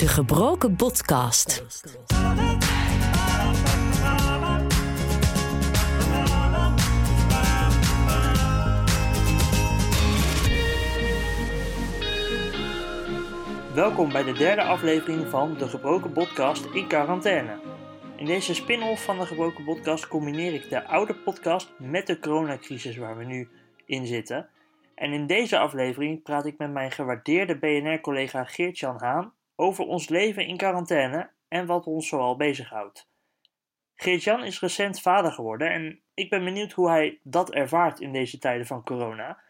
De Gebroken Podcast. Welkom bij de derde aflevering van De Gebroken Podcast in quarantaine. In deze spin-off van De Gebroken Podcast combineer ik de oude podcast met de coronacrisis waar we nu in zitten. En in deze aflevering praat ik met mijn gewaardeerde BNR-collega Geert-Jan Haan over ons leven in quarantaine en wat ons zoal bezighoudt. Geert-Jan is recent vader geworden en ik ben benieuwd hoe hij dat ervaart in deze tijden van corona.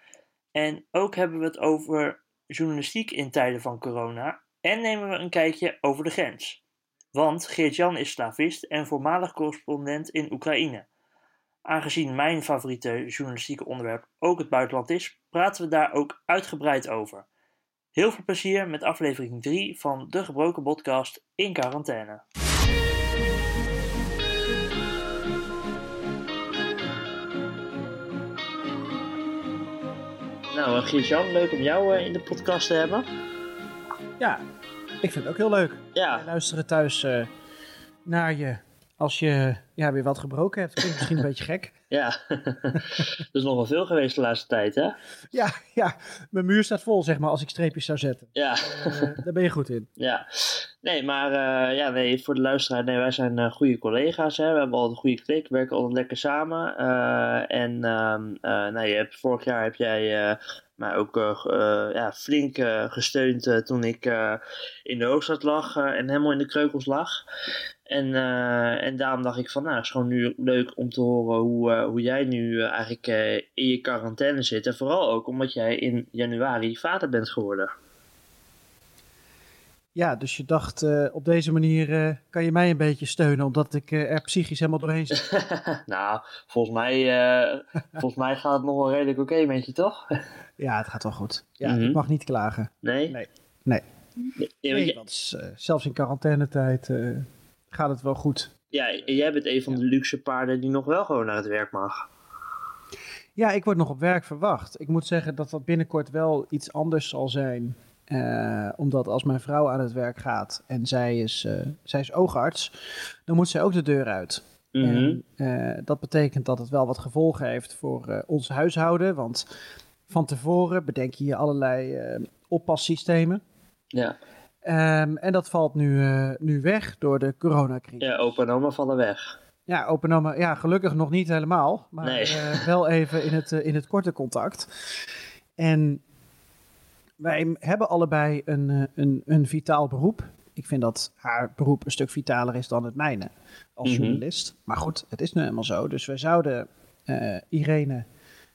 En ook hebben we het over journalistiek in tijden van corona en nemen we een kijkje over de grens. Want Geert-Jan is slavist en voormalig correspondent in Oekraïne. Aangezien mijn favoriete journalistieke onderwerp ook het buitenland is, praten we daar ook uitgebreid over. Heel veel plezier met aflevering 3 van De Gebroken Podcast in quarantaine. Nou, Geert-Jan, leuk om jou eh, in de podcast te hebben. Ja, ik vind het ook heel leuk. Ja. Wij luisteren thuis eh, naar je als je ja, weer wat gebroken hebt. Klinkt misschien een beetje gek. Ja, er is nog wel veel geweest de laatste tijd, hè? Ja, ja, mijn muur staat vol, zeg maar, als ik streepjes zou zetten. Ja. Eh, daar ben je goed in. Ja, nee, maar eh, ja, nee, voor de luisteraar, nee, wij zijn eh, goede collega's, hè. We hebben al een goede klik, we werken altijd lekker samen. En ehm, eh, nou, je hebt, vorig jaar heb jij mij ook ja, flink gesteund toen ik in de hoofdstad lag en helemaal in de kreukels lag. En, eh, en daarom dacht ik van, nou, het is gewoon nu leuk om te horen hoe, eh, hoe jij nu eh, eigenlijk in je quarantaine zit. En vooral ook omdat jij in januari vader bent geworden. Ja, dus je dacht, op deze manier kan je mij een beetje steunen, omdat ik er psychisch helemaal doorheen zit. nou, volgens mij, volgens mij gaat het nog wel redelijk oké met je, toch? Ja, het gaat wel goed. Ja, Mhm. ik mag niet klagen. Nee? Nee. Nee. Want Nee, jij- want zelfs in quarantainetijd eh gaat het wel goed. ja, jij bent een van de luxe paarden die nog wel gewoon naar het werk mag. Ja, ik word nog op werk verwacht. Ik moet zeggen dat dat binnenkort wel iets anders zal zijn. Eh, omdat als mijn vrouw aan het werk gaat en zij is, eh, zij is oogarts, dan moet zij ook de deur uit. Mhm. En eh, dat betekent dat het wel wat gevolgen heeft voor ons huishouden. Want van tevoren bedenk je hier allerlei oppassystemen. Ja. Ehm, en dat valt nu, eh, nu weg door de coronacrisis. ja, opa en oma vallen weg. Ja, open oma, ja, gelukkig nog niet helemaal, maar Nee. eh, wel even in het, eh, in het korte contact. En wij hebben allebei een, een, een vitaal beroep. Ik vind dat haar beroep een stuk vitaler is dan het mijne als Mhm. journalist. Maar goed, het is nu eenmaal zo. Dus wij zouden Irene,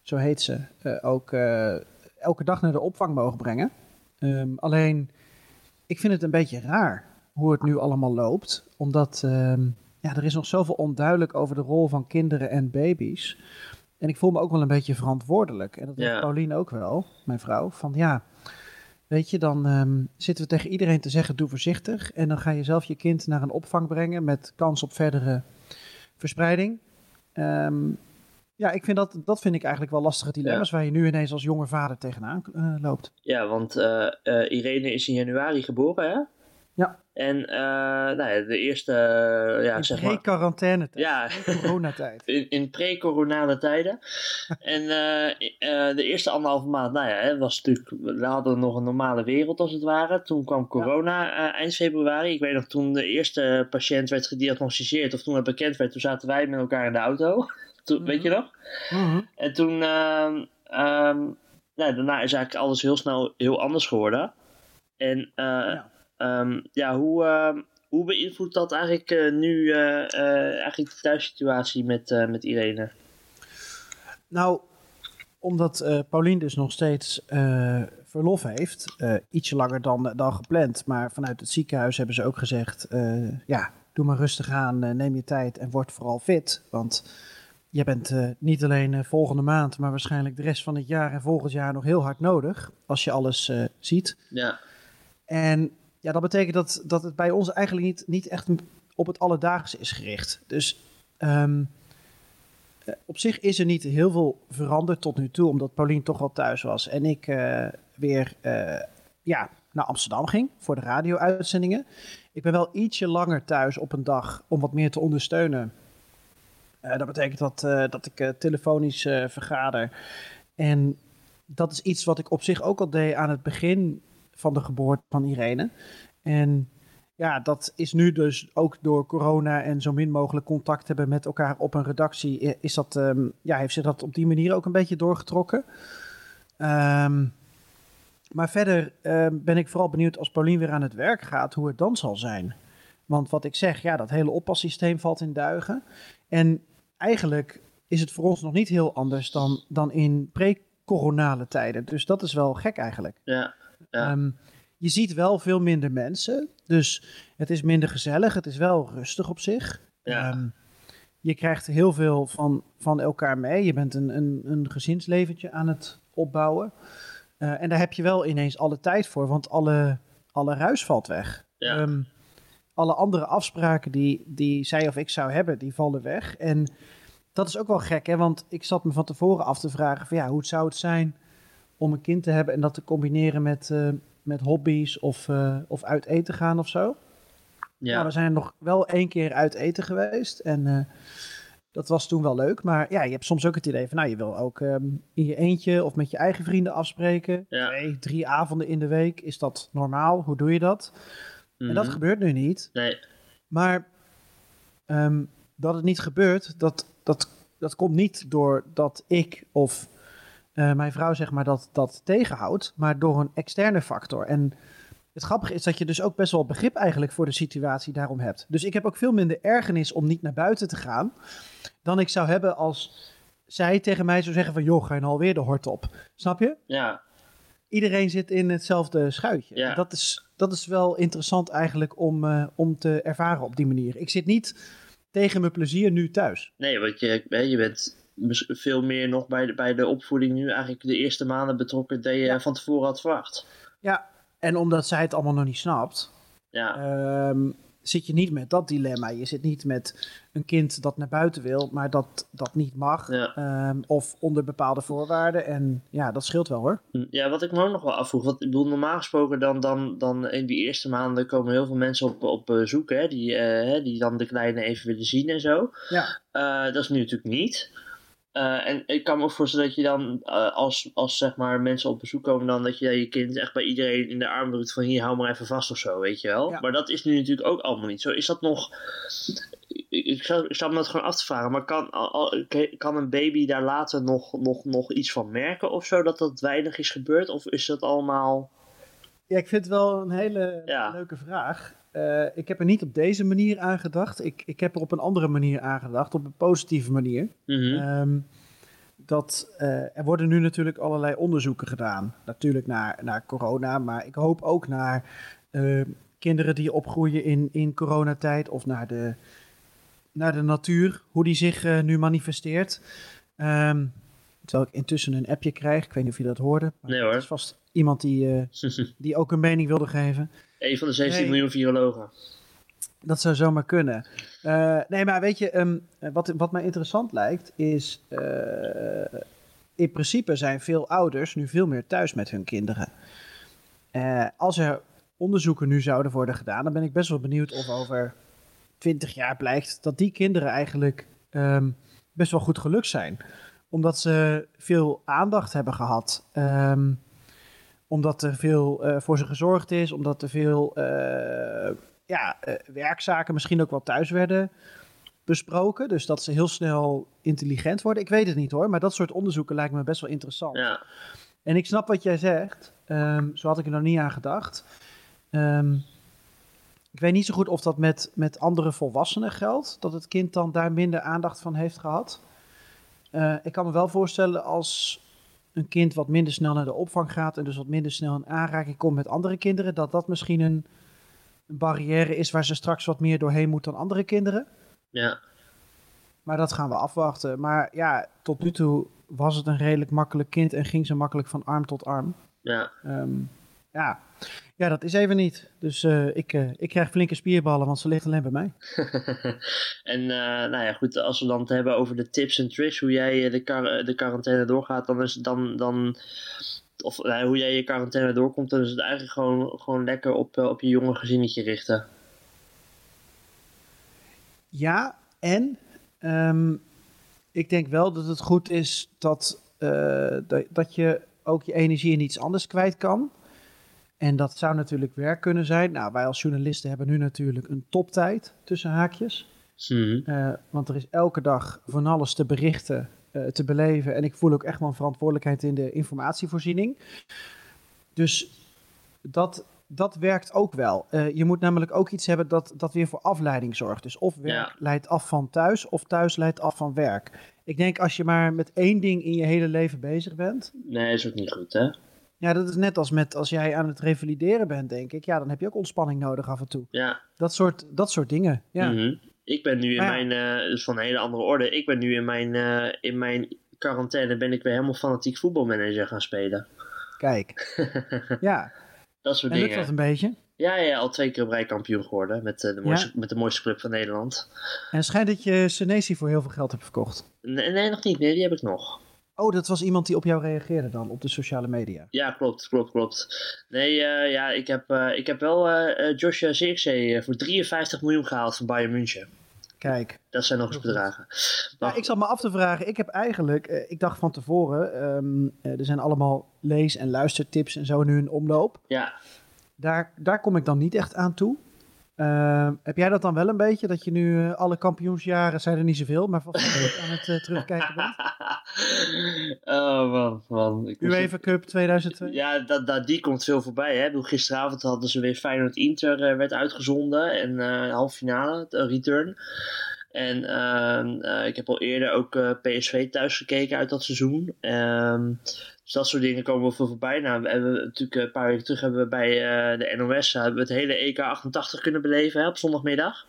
zo heet ze, ook elke dag naar de opvang mogen brengen. Ehm, alleen, ik vind het een beetje raar hoe het nu allemaal loopt. Omdat ehm, ja, er is nog zoveel onduidelijk over de rol van kinderen en baby's. En ik voel me ook wel een beetje verantwoordelijk. En dat Ja. heeft Pauline ook wel, mijn vrouw. Van ja, weet je, dan ehm, zitten we tegen iedereen te zeggen: doe voorzichtig. En dan ga je zelf je kind naar een opvang brengen met kans op verdere verspreiding. Ehm, ja, ik vind dat, dat vind ik eigenlijk wel lastige dilemma's waar je nu ineens als jonge vader tegenaan eh, loopt. Ja, want eh, eh, Irene is in januari geboren, hè? Ja. En nou ja, de eerste, ja, in zeg maar... pre-quarantaine Ja, coronatijd. in, in pre-coronale tijden. en de eerste anderhalve maand, nou ja, was natuurlijk, we hadden nog een normale wereld als het ware. Toen kwam corona eind februari. Ik weet nog, toen de eerste patiënt werd gediagnosticeerd, of toen het bekend werd, toen zaten wij met elkaar in de auto. Toen, Weet je nog? Mhm. En toen, ehm, ehm, nou, daarna is eigenlijk alles heel snel heel anders geworden. En eh, Ja. ja, ja hoe, ehm, hoe beïnvloedt dat eigenlijk eh, nu eh, eigenlijk de thuissituatie met, met Irene? Nou, omdat eh Paulien dus nog steeds verlof heeft, eh, ietsje langer dan, dan gepland. Maar vanuit het ziekenhuis hebben ze ook gezegd, ja, doe maar rustig aan, neem je tijd en word vooral fit. Want je bent eh, niet alleen eh, volgende maand, maar waarschijnlijk de rest van het jaar en volgend jaar nog heel hard nodig, als je alles eh, ziet. Ja, En ja, dat betekent dat, dat het bij ons eigenlijk niet, niet echt op het alledaagse is gericht. Dus ehm, eh, op zich is er niet heel veel veranderd tot nu toe, omdat Paulien toch wel thuis was en ik weer ja, naar Amsterdam ging voor de radio-uitzendingen. Ik ben wel ietsje langer thuis op een dag om wat meer te ondersteunen. Uh, dat betekent dat, uh, dat ik uh, telefonisch vergader. En dat is iets wat ik op zich ook al deed aan het begin van de geboorte van Irene. En ja, dat is nu dus ook door corona en zo min mogelijk contact hebben met elkaar op een redactie. Is dat, um, ja, heeft zich dat op die manier ook een beetje doorgetrokken. Um, maar verder uh, ben ik vooral benieuwd als Paulien weer aan het werk gaat, hoe het dan zal zijn. Want wat ik zeg, ja, dat hele oppassysteem valt in duigen. En eigenlijk is het voor ons nog niet heel anders dan, dan in pre-coronale tijden. Dus dat is wel gek eigenlijk. Ja, ja. Um, je ziet wel veel minder mensen. Dus het is minder gezellig. Het is wel rustig op zich. Ja. Um, je krijgt heel veel van, van elkaar mee. Je bent een, een, een gezinsleventje aan het opbouwen. Uh, en daar heb je wel ineens alle tijd voor, want alle, alle ruis valt weg. Ja. Um, alle andere afspraken die, die zij of ik zou hebben, die vallen weg. En dat is ook wel gek, hè? want ik zat me van tevoren af te vragen: van, ja, hoe zou het zijn om een kind te hebben en dat te combineren met, uh, met hobby's of, uh, of uit eten gaan of zo? Ja. Nou, we zijn nog wel één keer uit eten geweest. En dat was toen wel leuk. Maar ja, je hebt soms ook het idee van, nou, je wil ook um, in je eentje of met je eigen vrienden afspreken. Ja. Twee, drie avonden in de week. Is dat normaal? Hoe doe je dat? Mhm. En dat gebeurt nu niet. Nee. Maar um, dat het niet gebeurt, dat, dat, dat komt niet doordat ik of uh, mijn vrouw, zeg maar, dat, dat tegenhoudt. Maar door een externe factor. En het grappige is dat je dus ook best wel begrip eigenlijk voor de situatie daarom hebt. Dus ik heb ook veel minder ergernis om niet naar buiten te gaan dan ik zou hebben als zij tegen mij zou zeggen van joh, ga je nou alweer de hort op. Snap je? Ja. Iedereen zit in hetzelfde schuitje. Ja. Dat, is, dat is wel interessant eigenlijk om, uh, om te ervaren op die manier. Ik zit niet tegen mijn plezier nu thuis. Nee, want je, je bent veel meer nog bij de, bij de opvoeding nu eigenlijk de eerste maanden betrokken dan je ja. van tevoren had verwacht. Ja, en omdat zij het allemaal nog niet snapt, ja. um, zit je niet met dat dilemma. Je zit niet met een kind dat naar buiten wil, maar dat, dat niet mag. Ja. Um, of onder bepaalde voorwaarden. En ja, dat scheelt wel hoor. Ja, wat ik me ook nog wel afvroeg. Want ik bedoel, normaal gesproken dan, dan, dan in die eerste maanden komen heel veel mensen op, op bezoek. Hè, die, uh, die dan de kleine even willen zien en zo. Ja. Uh, dat is nu natuurlijk niet. Uh, en ik kan me ook voorstellen dat je dan, uh, als, als zeg maar mensen op bezoek komen, dan dat je je kind echt bij iedereen in de arm drukt van hier, hou maar even vast of zo, weet je wel. Ja. Maar dat is nu natuurlijk ook allemaal niet zo. Is dat nog, ik sta, ik me dat gewoon af te vragen, maar kan, kan een baby daar later nog, nog, nog iets van merken of zo, dat dat weinig is gebeurd? Of is dat allemaal... Ja, ik vind het wel een hele ja. leuke vraag. Uh, ik heb er niet op deze manier aan gedacht. Ik, ik heb er op een andere manier aan gedacht, op een positieve manier. Mm -hmm. um, dat uh, er worden nu natuurlijk allerlei onderzoeken gedaan. Natuurlijk naar, naar corona, maar ik hoop ook naar uh, kinderen die opgroeien in, in coronatijd of naar de, naar de natuur, hoe die zich nu manifesteert. Um, terwijl ik intussen een appje krijg, ik weet niet of je dat hoorde. Maar nee hoor. Het is vast iemand die, die ook een mening wilde geven. Een van de 16 nee. miljoen virologen. Dat zou zomaar kunnen. Uh, nee, maar weet je, um, wat, wat mij interessant lijkt, is uh, in principe zijn veel ouders nu veel meer thuis met hun kinderen. Uh, als er onderzoeken nu zouden worden gedaan, dan ben ik best wel benieuwd of over 20 jaar blijkt dat die kinderen eigenlijk um, best wel goed gelukt zijn. Omdat ze veel aandacht hebben gehad. Um, omdat er veel uh, voor ze gezorgd is, omdat er veel uh, ja, uh, werkzaken misschien ook wel thuis werden besproken. Dus dat ze heel snel intelligent worden. Ik weet het niet hoor, maar dat soort onderzoeken lijkt me best wel interessant. Ja. En ik snap wat jij zegt. Um, zo had ik er nog niet aan gedacht. Um, ik weet niet zo goed of dat met, met andere volwassenen geldt. Dat het kind dan daar minder aandacht van heeft gehad. Uh, ik kan me wel voorstellen als een kind wat minder snel naar de opvang gaat en dus wat minder snel in aanraking komt met andere kinderen, dat dat misschien een, een barrière is waar ze straks wat meer doorheen moet dan andere kinderen. Ja. Maar dat gaan we afwachten. Maar ja, tot nu toe was het een redelijk makkelijk kind en ging ze makkelijk van arm tot arm. Ja. Um, ja. ja, dat is even niet. Dus uh, ik, uh, ik krijg flinke spierballen, want ze ligt alleen bij mij. en uh, nou ja, goed, als we dan het hebben over de tips en tricks, hoe jij de, de quarantaine doorgaat, dan is dan, dan of nou, hoe jij je quarantaine doorkomt, dan is het eigenlijk gewoon, gewoon lekker op, op je jonge gezinnetje richten. Ja, en ehm, ik denk wel dat het goed is dat, dat, dat je ook je energie in iets anders kwijt kan. En dat zou natuurlijk werk kunnen zijn. Nou, wij als journalisten hebben nu natuurlijk een toptijd tussen haakjes. Mm. Uh, want er is elke dag van alles te berichten, uh, te beleven. En ik voel ook echt wel een verantwoordelijkheid in de informatievoorziening. Dus dat, dat werkt ook wel. Uh, je moet namelijk ook iets hebben dat, dat weer voor afleiding zorgt. Dus of werk Ja. leidt af van thuis, of thuis leidt af van werk. Ik denk als je maar met één ding in je hele leven bezig bent. Nee, is ook niet goed, hè? Ja, dat is net als met als jij aan het revalideren bent, denk ik. Ja, dan heb je ook ontspanning nodig af en toe. Ja. Dat soort, dat soort dingen. Ja. Mhm. Ik ben nu in ja. mijn, eh dus van een hele andere orde. Ik ben nu in mijn, eh, in mijn quarantaine ben ik weer helemaal fanatiek voetbalmanager gaan spelen. Kijk. ja, Dat soort en lukt dingen. dat een beetje? Ja, ja, al twee keer op rij kampioen geworden met, eh, de mooiste, met de mooiste club van Nederland. En het schijnt dat je Senesi voor heel veel geld hebt verkocht. Nee, nee, nog niet. Nee, die heb ik nog. Oh, dat was iemand die op jou reageerde dan, op de sociale media. Ja, klopt, klopt, klopt. Nee, eh, ja, ik heb, eh, ik heb wel eh, Joshua Zirkzee voor 53 miljoen gehaald van Bayern München. Kijk. Dat zijn nog eens bedragen. Maar- ik zat me af te vragen. Ik heb eigenlijk, ik dacht van tevoren, ehm, eh, er zijn allemaal lees- en luistertips en zo nu in omloop. Ja, Daar, daar kom ik dan niet echt aan toe. Ehm, heb jij dat dan wel een beetje? Dat je nu eh, alle kampioensjaren, zijn er niet zoveel, maar leuk aan het eh, terugkijken bent? oh man, man. Ik UEFA Cup 2002? Ja, dat, dat, die komt veel voorbij. Hè? Gisteravond hadden ze weer Feyenoord Inter eh, werd uitgezonden. En halve finale, de return. En ehm, eh, ik heb al eerder ook PSV thuis gekeken uit dat seizoen. Ehm, dus dat soort dingen komen wel veel voorbij. Nou, we hebben natuurlijk eh, een paar weken terug hebben we bij eh, de NOS hebben we het hele EK 88 kunnen beleven hè, op zondagmiddag.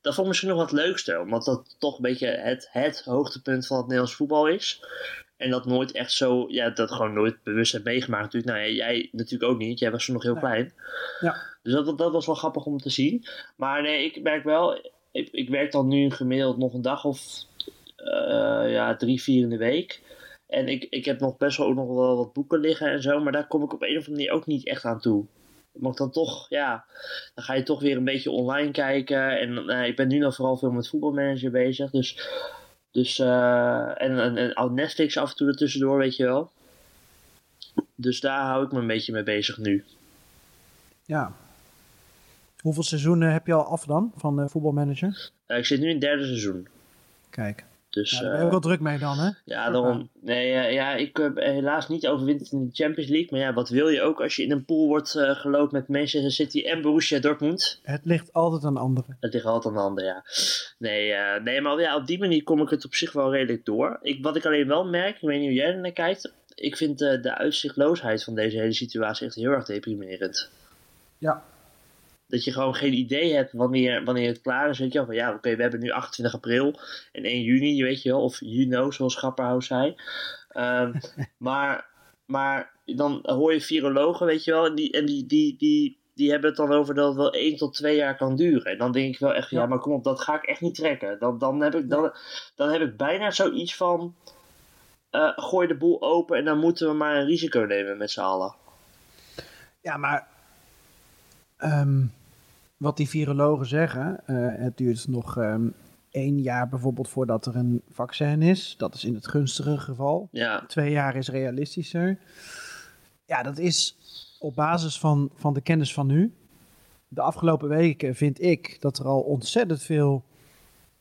Dat vond ik misschien nog wat het leukste, omdat dat toch een beetje het, het hoogtepunt van het Nederlands voetbal is. En dat nooit echt zo, ja, dat gewoon nooit bewust hebt meegemaakt natuurlijk. Nou ja, jij natuurlijk ook niet, jij was toen nog heel klein. Ja. Dus dat, dat was wel grappig om te zien. Maar nee, ik merk wel, ik, ik werk dan nu gemiddeld nog een dag of eh, ja, drie, vier in de week. En ik, ik heb nog best wel ook nog wel wat boeken liggen en zo, maar daar kom ik op een of andere manier ook niet echt aan toe. Ik dan toch, ja, dan ga je toch weer een beetje online kijken. En eh, ik ben nu nog vooral veel met voetbalmanager bezig. Dus, dus eh, en, en, en Netflix af en toe ertussendoor, weet je wel. Dus daar hou ik me een beetje mee bezig nu. Ja. Hoeveel seizoenen heb je al af dan van eh, voetbalmanager? Ik zit nu in het derde seizoen. Kijk. Dus Ja, daar ben je ook wel druk mee dan, hè? ja daarom. Nee, eh, ja, ik heb helaas niet overwinterd in de Champions League. Maar ja, wat wil je ook als je in een pool wordt eh geloofd met Manchester City en Borussia Dortmund? Het ligt altijd aan anderen. Het ligt altijd aan de handen, ja. Nee, eh, nee, maar ja, op die manier kom ik het op zich wel redelijk door. Ik, wat ik alleen wel merk, ik weet niet hoe jij er naar kijkt. Ik vind eh, de uitzichtloosheid van deze hele situatie echt heel erg deprimerend. Ja. Dat je gewoon geen idee hebt wanneer, wanneer het klaar is. Weet je wel, van ja, oké, we hebben nu 28 april en 1 juni, weet je wel. Of juni, zoals Grapperhaus zei. Ehm, maar, maar dan hoor je virologen, weet je wel. En die, en die, die, die, die hebben het dan over dat het wel 1 tot 2 jaar kan duren. En dan denk ik wel echt, ja, Ja. maar kom op, dat ga ik echt niet trekken. Dan, dan, heb, ik, dan, dan heb ik bijna zoiets van... eh, gooi de boel open en dan moeten we maar een risico nemen met z'n allen. Ja, maar ehm, wat die virologen zeggen, eh, het duurt nog ehm, één jaar bijvoorbeeld voordat er een vaccin is. Dat is in het gunstige geval. Ja, Twee jaar is realistischer. Ja, dat is op basis van, van de kennis van nu. De afgelopen weken vind ik dat er al ontzettend veel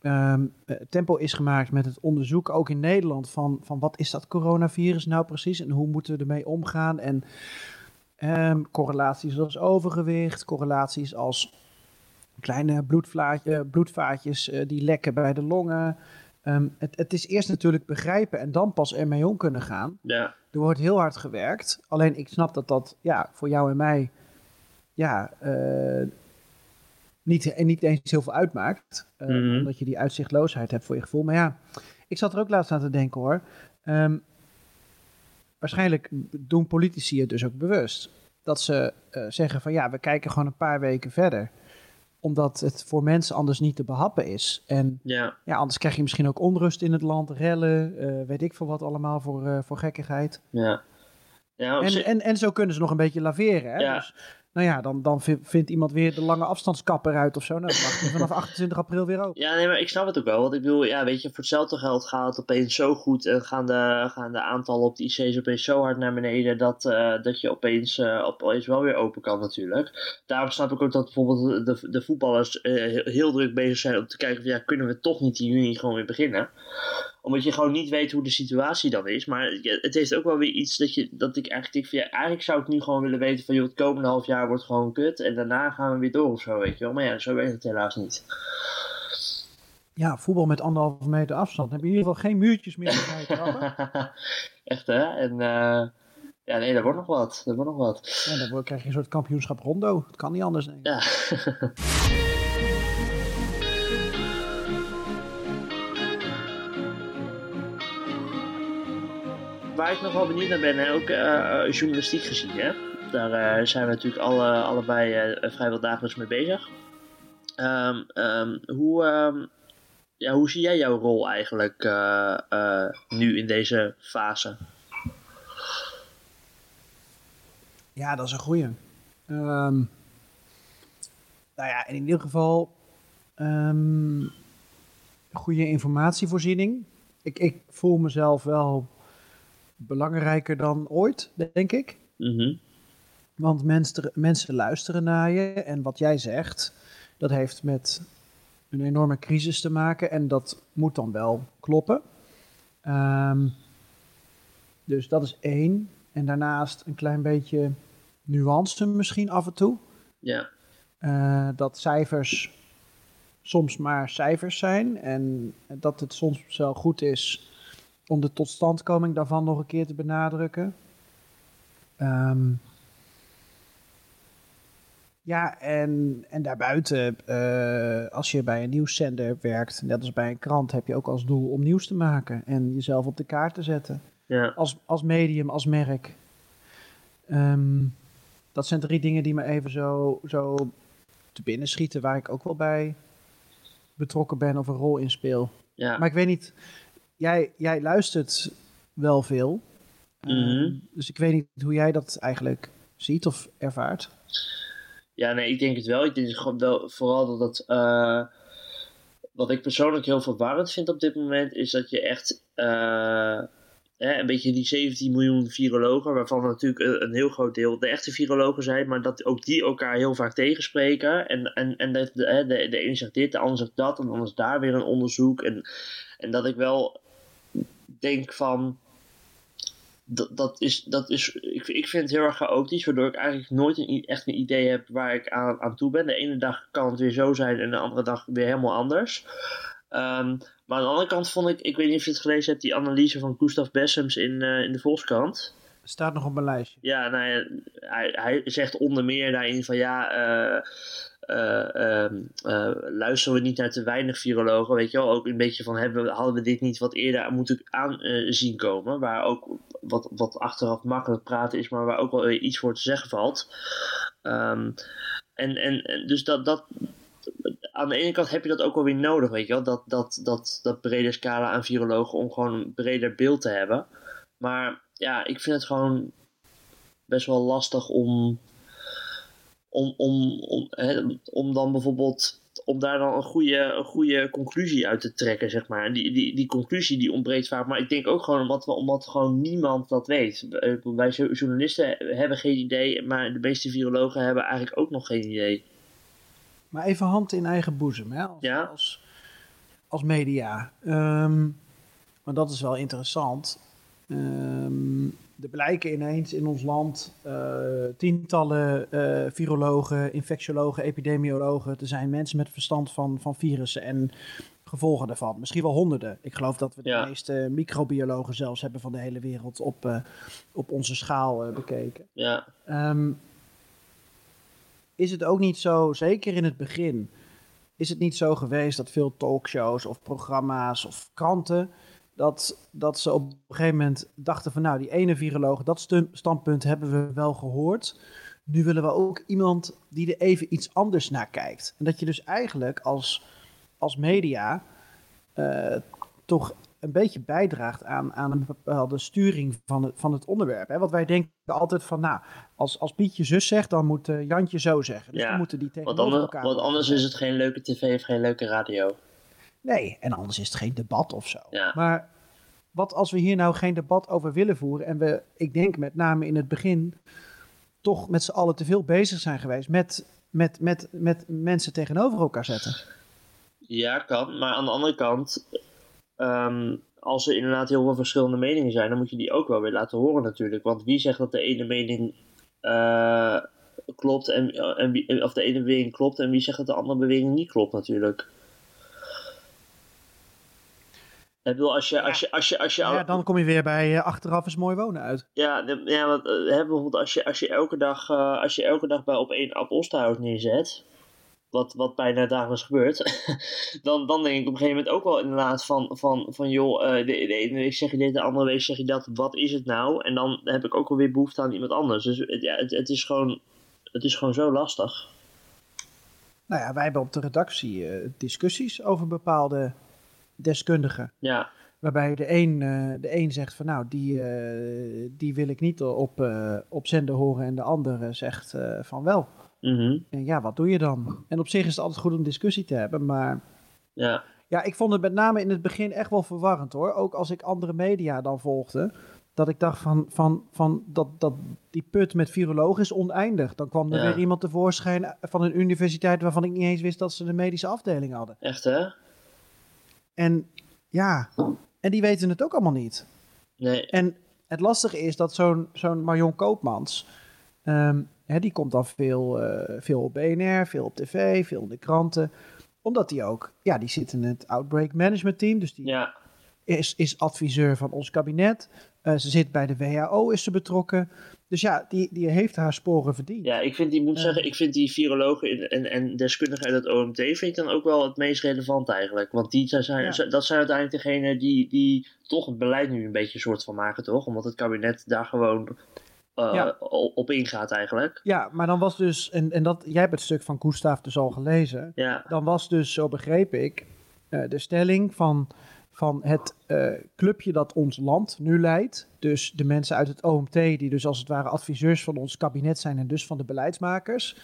ehm, eh, tempo is gemaakt met het onderzoek, ook in Nederland, van, van wat is dat coronavirus nou precies en hoe moeten we ermee omgaan. En ehm, correlaties als overgewicht, correlaties als kleine bloedvaatjes eh, die lekken bij de longen. Ehm, het, het is eerst natuurlijk begrijpen en dan pas ermee om kunnen gaan. ja, Er wordt heel hard gewerkt. Alleen ik snap dat dat ja, voor jou en mij ja, eh, niet, en niet eens heel veel uitmaakt. Eh, Mhm. Omdat je die uitzichtloosheid hebt voor je gevoel. Maar ja, ik zat er ook laatst aan te denken hoor. Ehm, waarschijnlijk doen politici het dus ook bewust. Dat ze eh, zeggen van ja, we kijken gewoon een paar weken verder. Omdat het voor mensen anders niet te behappen is. En ja. ja, anders krijg je misschien ook onrust in het land, rellen, eh, weet ik veel wat allemaal voor, eh, voor gekkigheid. Ja. Ja, En, en, en zo kunnen ze nog een beetje laveren. Hè? Ja. Dus, nou ja, dan, dan vi- vindt iemand weer de lange afstandskapper uit of zo. Nou, dan mag vanaf 28 april weer open. Ja, nee, maar ik snap het ook wel. Want ik bedoel, ja, weet je, voor hetzelfde geld gaat het opeens zo goed. En gaan de, gaan de aantallen op de IC's opeens zo hard naar beneden. Dat, eh, dat je opeens, eh, opeens wel weer open kan, natuurlijk. Daarom snap ik ook dat bijvoorbeeld de, de voetballers eh, heel, heel druk bezig zijn om te kijken: van, ja, kunnen we toch niet in juni gewoon weer beginnen? Omdat je gewoon niet weet hoe de situatie dan is. Maar het heeft ook wel weer iets dat, je, dat ik eigenlijk denk: van, ja, eigenlijk zou ik nu gewoon willen weten: van joh, het komende half jaar wordt gewoon kut. En daarna gaan we weer door of zo, weet je wel. Maar ja, zo werkt het helaas niet. Ja, voetbal met anderhalve meter afstand. Dan heb je in ieder geval geen muurtjes meer. Echt hè? En eh, ja, nee, daar wordt nog wat. Daar wordt nog wat. Ja, dan krijg je een soort kampioenschap rondo. Het kan niet anders, denk ik. Ja. Waar ik nog wel benieuwd naar ben, hè, ook eh, eh, journalistiek gezien, hè? daar eh, zijn we natuurlijk alle, allebei vrijwel dagelijks mee bezig. Ehm, ehm, hoe, ehm, ja, hoe zie jij jouw rol eigenlijk nu in deze fase? Ja, dat is een goeie. Nou ja, in ieder geval goede informatievoorziening. Ik, ik voel mezelf wel belangrijker dan ooit, denk ik. Mhm. Want mensen, mensen luisteren naar je en wat jij zegt, dat heeft met een enorme crisis te maken en dat moet dan wel kloppen. Ehm, dus dat is één. En daarnaast een klein beetje nuance misschien af en toe. Ja, Eh, dat cijfers soms maar cijfers zijn en dat het soms wel goed is om de totstandkoming daarvan nog een keer te benadrukken. Ehm, ja, en, en daarbuiten, eh, als je bij een nieuwszender werkt, net als bij een krant, heb je ook als doel om nieuws te maken en jezelf op de kaart te zetten. ja. Als, als medium, als merk. Ehm, dat zijn drie dingen die me even zo, zo te binnen schieten, waar ik ook wel bij betrokken ben of een rol in speel. ja. Maar ik weet niet, jij, jij luistert wel veel. Ehm, Mhm. dus ik weet niet hoe jij dat eigenlijk ziet of ervaart. Ja, nee, ik denk het wel. Ik denk gewoon wel, vooral dat het. eh, wat ik persoonlijk heel verwarrend vind op dit moment, is dat je echt. eh, hè, een beetje die 17 miljoen virologen, waarvan natuurlijk een, een heel groot deel de echte virologen zijn, maar dat ook die elkaar heel vaak tegenspreken. En, en, en dat de, de, de een zegt dit, de ander zegt dat, en dan is daar weer een onderzoek. En, en dat ik wel denk van dat, dat is, dat is ik, ik vind het heel erg chaotisch, waardoor ik eigenlijk nooit een, echt een idee heb waar ik aan, aan toe ben. De ene dag kan het weer zo zijn en de andere dag weer helemaal anders. Ehm, maar aan de andere kant vond ik, ik weet niet of je het gelezen hebt, die analyse van Gustav Bessems in, eh, in de Volkskrant. Staat nog op mijn lijstje. Ja, nou ja, hij, hij zegt onder meer daarin van ja, eh, luisteren we niet naar te weinig virologen, weet je wel. Ook een beetje van, hebben, hadden we dit niet wat eerder moeten aan eh, zien komen. Waar ook wat, wat achteraf makkelijk praten is, maar waar ook wel iets voor te zeggen valt. Ehm, en, en, en dus dat, dat, aan de ene kant heb je dat ook wel weer nodig, weet je wel. Dat, dat, dat, dat brede scala aan virologen om gewoon een breder beeld te hebben. Maar ja, ik vind het gewoon best wel lastig om, om, om, om, hè, om dan bijvoorbeeld om daar dan een goede, een goede conclusie uit te trekken, zeg maar. En die, die, die conclusie die ontbreekt vaak. Maar ik denk ook gewoon omdat, omdat gewoon niemand dat weet. Eh, Wij jo- journalisten hebben geen idee, maar de meeste virologen hebben eigenlijk ook nog geen idee. Maar even hand in eigen boezem, hè? Als, Ja. als, als media. Ehm maar dat is wel interessant. Ehm, er blijken ineens in ons land eh, tientallen eh, virologen, infectiologen, epidemiologen te zijn. Mensen met verstand van, van virussen en gevolgen daarvan. Misschien wel honderden. Ik geloof dat we de Ja. meeste microbiologen zelfs hebben van de hele wereld op, eh, op onze schaal bekeken. Ja, Ehm, is het ook niet zo, zeker in het begin, is het niet zo geweest dat veel talkshows of programma's of kranten, dat, dat ze op een gegeven moment dachten van nou, die ene viroloog, dat standpunt hebben we wel gehoord. Nu willen we ook iemand die er even iets anders naar kijkt. En dat je dus eigenlijk als, als media eh, toch een beetje bijdraagt aan, aan een bepaalde sturing van het, van het onderwerp. Hè? Want wij denken altijd van, nou, als, als Pietje zus zegt, dan moet uh, Jantje zo zeggen. Dus Ja, dan moeten die Want, anders, elkaar want anders gezet. is het geen leuke tv of geen leuke radio. Nee, en anders is het geen debat of zo. Ja. Maar wat als we hier nou geen debat over willen voeren en we, ik denk met name in het begin, toch met z'n allen te veel bezig zijn geweest met, met, met, met mensen tegenover elkaar zetten. Ja, kan. Maar aan de andere kant, ehm, als er inderdaad heel veel verschillende meningen zijn, dan moet je die ook wel weer laten horen natuurlijk. Want wie zegt dat de ene mening eh, klopt en, en wie, of de ene beweging klopt en wie zegt dat de andere beweging niet klopt natuurlijk. Ik bedoel, als je, als je, als je, als je, Ja, dan kom je weer bij eh, achteraf is mooi wonen uit. Ja, de- ja want, eh, hè, bijvoorbeeld als je, als je elke dag, eh, als je elke dag bij op één Ab Osterhout neerzet, wat, wat bijna dagelijks gebeurt, dan, dan denk ik op een gegeven moment ook wel inderdaad van, van, van joh, eh, de, de ene week zeg je dit, de andere week zeg je dat, wat is het nou? En dan heb ik ook alweer behoefte aan iemand anders. Dus het, ja, het, het, is, gewoon, het is gewoon zo lastig. Nou ja, wij hebben op de redactie eh, discussies over bepaalde deskundigen. Ja, Waarbij de een, eh, de een zegt van nou, die, eh, die wil ik niet op, eh, op zender horen. En de andere zegt van wel. mhm, En ja, wat doe je dan? En op zich is het altijd goed om discussie te hebben. Maar ja, ja, ik vond het met name in het begin echt wel verwarrend hoor. Ook als ik andere media dan volgde. Dat ik dacht van, van, van dat, dat die put met virologen is oneindig. Dan kwam er Ja. weer iemand tevoorschijn van een universiteit waarvan ik niet eens wist dat ze de medische afdeling hadden. echt hè? En ja, en die weten het ook allemaal niet. Nee, En het lastige is dat zo'n zo'n Marion Koopmans, ehm, hè, die komt dan veel, eh, veel op BNR, veel op tv, veel in de kranten. Omdat die ook, ja, die zit in het Outbreak Management Team, dus die ja, is, is adviseur van ons kabinet. Eh, ze zit bij de WHO, is ze betrokken. Dus ja, die, die heeft haar sporen verdiend. Ja, ik vind die, moet Eh. zeggen, ik vind die virologen en, en, en deskundigen uit het OMT vind ik dan ook wel het meest relevant eigenlijk. Want die zijn, Ja. dat zijn uiteindelijk degenen die, die toch het beleid nu een beetje soort van maken, toch? Omdat het kabinet daar gewoon eh, Ja. op ingaat eigenlijk. Ja, maar dan was dus, en, en dat, jij hebt het stuk van Gustav dus al gelezen. Ja, Dan was dus, zo begreep ik, de stelling van, van het eh, clubje dat ons land nu leidt. Dus de mensen uit het OMT, die dus als het ware adviseurs van ons kabinet zijn en dus van de beleidsmakers.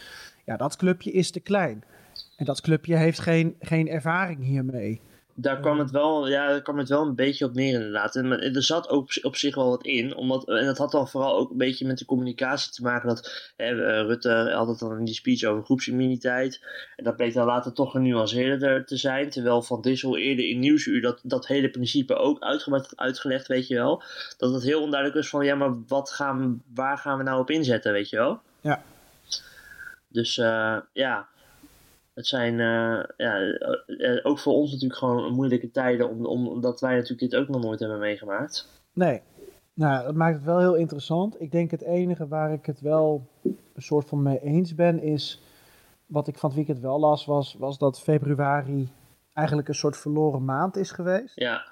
Ja, dat clubje is te klein. En dat clubje heeft geen, geen ervaring hiermee. Daar kwam het wel, ja, daar kwam het wel een beetje op neer inderdaad. En maar er zat ook op zich wel wat in, omdat, en dat had dan vooral ook een beetje met de communicatie te maken. Dat hè, eh, Rutte had het dan in die speech over groepsimmuniteit. En dat bleek dan later toch genuanceerder te zijn. Terwijl Van Dissel eerder in Nieuwsuur dat, dat hele principe ook uitgebreid uitgelegd, weet je wel. Dat het heel onduidelijk was van, ja, maar wat gaan waar gaan we nou op inzetten, weet je wel. Ja. Dus eh, ja, het zijn eh, ja, eh, eh, ook voor ons natuurlijk gewoon moeilijke tijden, om, om- omdat wij natuurlijk dit ook nog nooit hebben meegemaakt. Nee. Nou, dat maakt het wel heel interessant. Ik denk het enige waar ik het wel een soort van mee eens ben, is wat ik van het weekend wel las, was, was dat februari eigenlijk een soort verloren maand is geweest. Ja,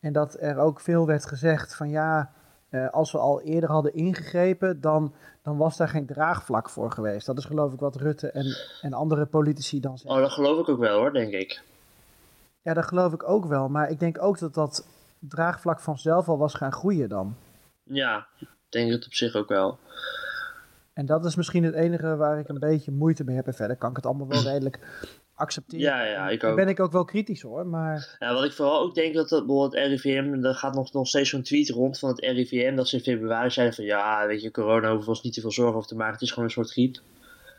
En dat er ook veel werd gezegd van ja, eh, als we al eerder hadden ingegrepen, dan, dan was daar geen draagvlak voor geweest. Dat is geloof ik wat Rutte en, en andere politici dan zeggen. oh, dat geloof ik ook wel hoor, denk ik. Ja, dat geloof ik ook wel. Maar ik denk ook dat dat draagvlak vanzelf al was gaan groeien dan. Ja, ik denk het op zich ook wel. En dat is misschien het enige waar ik een beetje moeite mee heb. En verder kan ik het allemaal wel redelijk accepteren. Ja, ja, ik ook. ben ik ook wel kritisch hoor. Maar Ja, wat ik vooral ook denk dat het, bijvoorbeeld RIVM, er gaat nog, nog steeds zo'n tweet rond van het RIVM dat ze in februari zeiden van ja, weet je, corona hoeven ons niet te veel zorgen over te maken, het is gewoon een soort griep.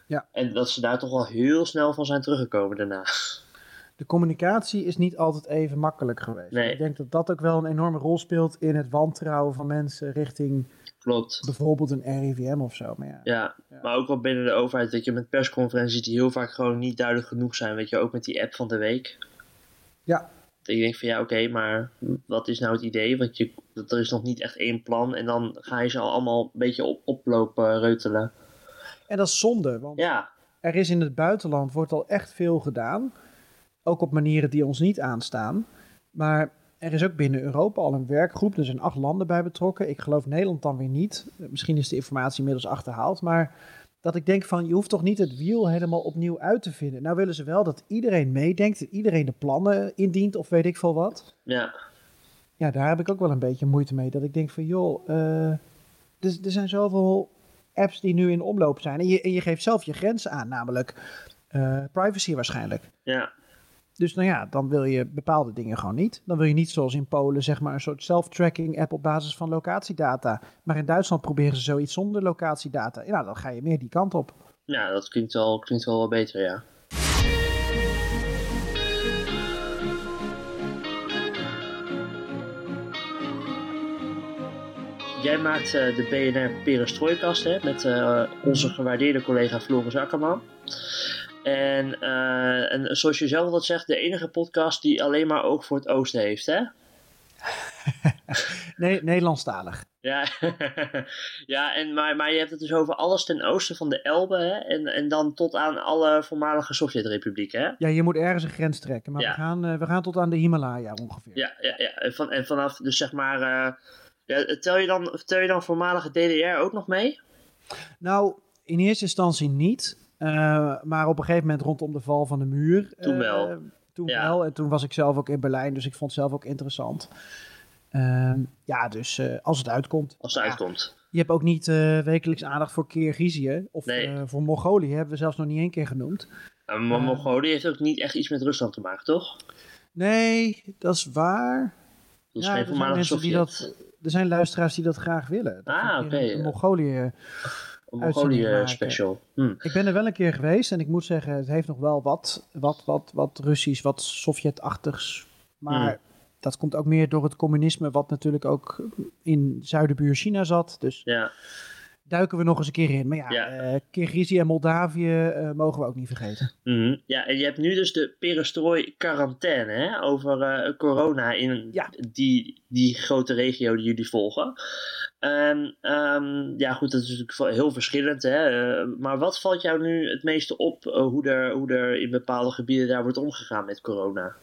Ja. En dat ze daar toch wel heel snel van zijn teruggekomen daarna. de communicatie is niet altijd even makkelijk geweest. Nee. Ik denk dat dat ook wel een enorme rol speelt in het wantrouwen van mensen richting Klopt. bijvoorbeeld een RIVM of zo. Maar ja, Ja, maar ook wel binnen de overheid, weet je, met persconferenties die heel vaak gewoon niet duidelijk genoeg zijn, weet je, ook met die app van de week. Ja. Dat je denkt van ja, oké, maar wat is nou het idee? Want je, dat- er is nog niet echt één plan en dan ga je ze al allemaal een beetje op, oplopen reutelen. En dat is zonde, want Ja, er is in het buitenland wordt al echt veel gedaan. Ook op manieren die ons niet aanstaan. Maar er is ook binnen Europa al een werkgroep. Er zijn acht landen bij betrokken. Ik geloof Nederland dan weer niet. Misschien is de informatie inmiddels achterhaald. Maar dat ik denk van, je hoeft toch niet het wiel helemaal opnieuw uit te vinden. Nou willen ze wel dat iedereen meedenkt. Dat iedereen de plannen indient of weet ik veel wat. ja, ja, daar heb ik ook wel een beetje moeite mee. Dat ik denk van, joh, uh, er, er zijn zoveel apps die nu in omloop zijn. En je, en je geeft zelf je grenzen aan, namelijk uh, privacy waarschijnlijk. Ja. Dus nou ja, dan wil je bepaalde dingen gewoon niet. Dan wil je niet zoals in Polen, zeg maar, een soort self-tracking app op basis van locatiedata. Maar in Duitsland proberen ze zoiets zonder locatiedata. Ja, dan ga je meer die kant op. Ja, dat klinkt wel, klinkt wel, beter, ja. Jij maakt uh, de BNR Perestrooikast hè, met uh, onze gewaardeerde collega Floris Akkerman. En, uh, en zoals je zelf dat zegt, de enige podcast die alleen maar ook voor het oosten heeft, hè? nee, Nederlandstalig. Ja, ja en, maar, maar je hebt het dus over alles ten oosten van de Elbe, hè? En, en dan tot aan alle voormalige Sovjet-republieken, hè? Ja, je moet ergens een grens trekken, maar we, gaan, uh, we gaan tot aan de Himalaya ongeveer. Ja, ja, ja. En, van, en vanaf, dus zeg maar, uh, ja, tel, je dan, tel je dan voormalige DDR ook nog mee? Nou, in eerste instantie niet. Uh, maar op een gegeven moment rondom de val van de muur. Toen wel. Uh, toen ja. wel. En toen was ik zelf ook in Berlijn, dus ik vond het zelf ook interessant. Uh, ja, dus als het uitkomt. Als het uitkomt. Je hebt ook niet wekelijks aandacht voor Kirgizië. Of nee. voor Mongolië hebben we zelfs nog niet één keer genoemd. maar Mongolië heeft ook niet echt iets met Rusland te maken, toch? Nee, dat is waar. Dat is ja, geen voormalige Sovjet. Die dat, er zijn luisteraars die dat graag willen. Dat ah, oké. Okay. Mongolië Mongolië special. Hm. Ik ben er wel een keer geweest en ik moet zeggen, het heeft nog wel wat, wat, wat, wat Russisch, wat Sovjet-achtigs. Maar hm. dat komt ook meer door het communisme, wat natuurlijk ook in zuidenbuur China zat. Dus ja. Duiken we nog eens een keer in. Maar ja, ja. Uh, Kirgizië en Moldavië uh, mogen we ook niet vergeten. Mm Ja, en je hebt nu dus de perestrooi quarantaine hè, over uh, corona in ja. die, die grote regio die jullie volgen. Um, ja, goed, dat is natuurlijk heel verschillend. Hè? Maar wat valt jou nu het meeste op hoe, er, hoe er in bepaalde gebieden daar wordt omgegaan met corona?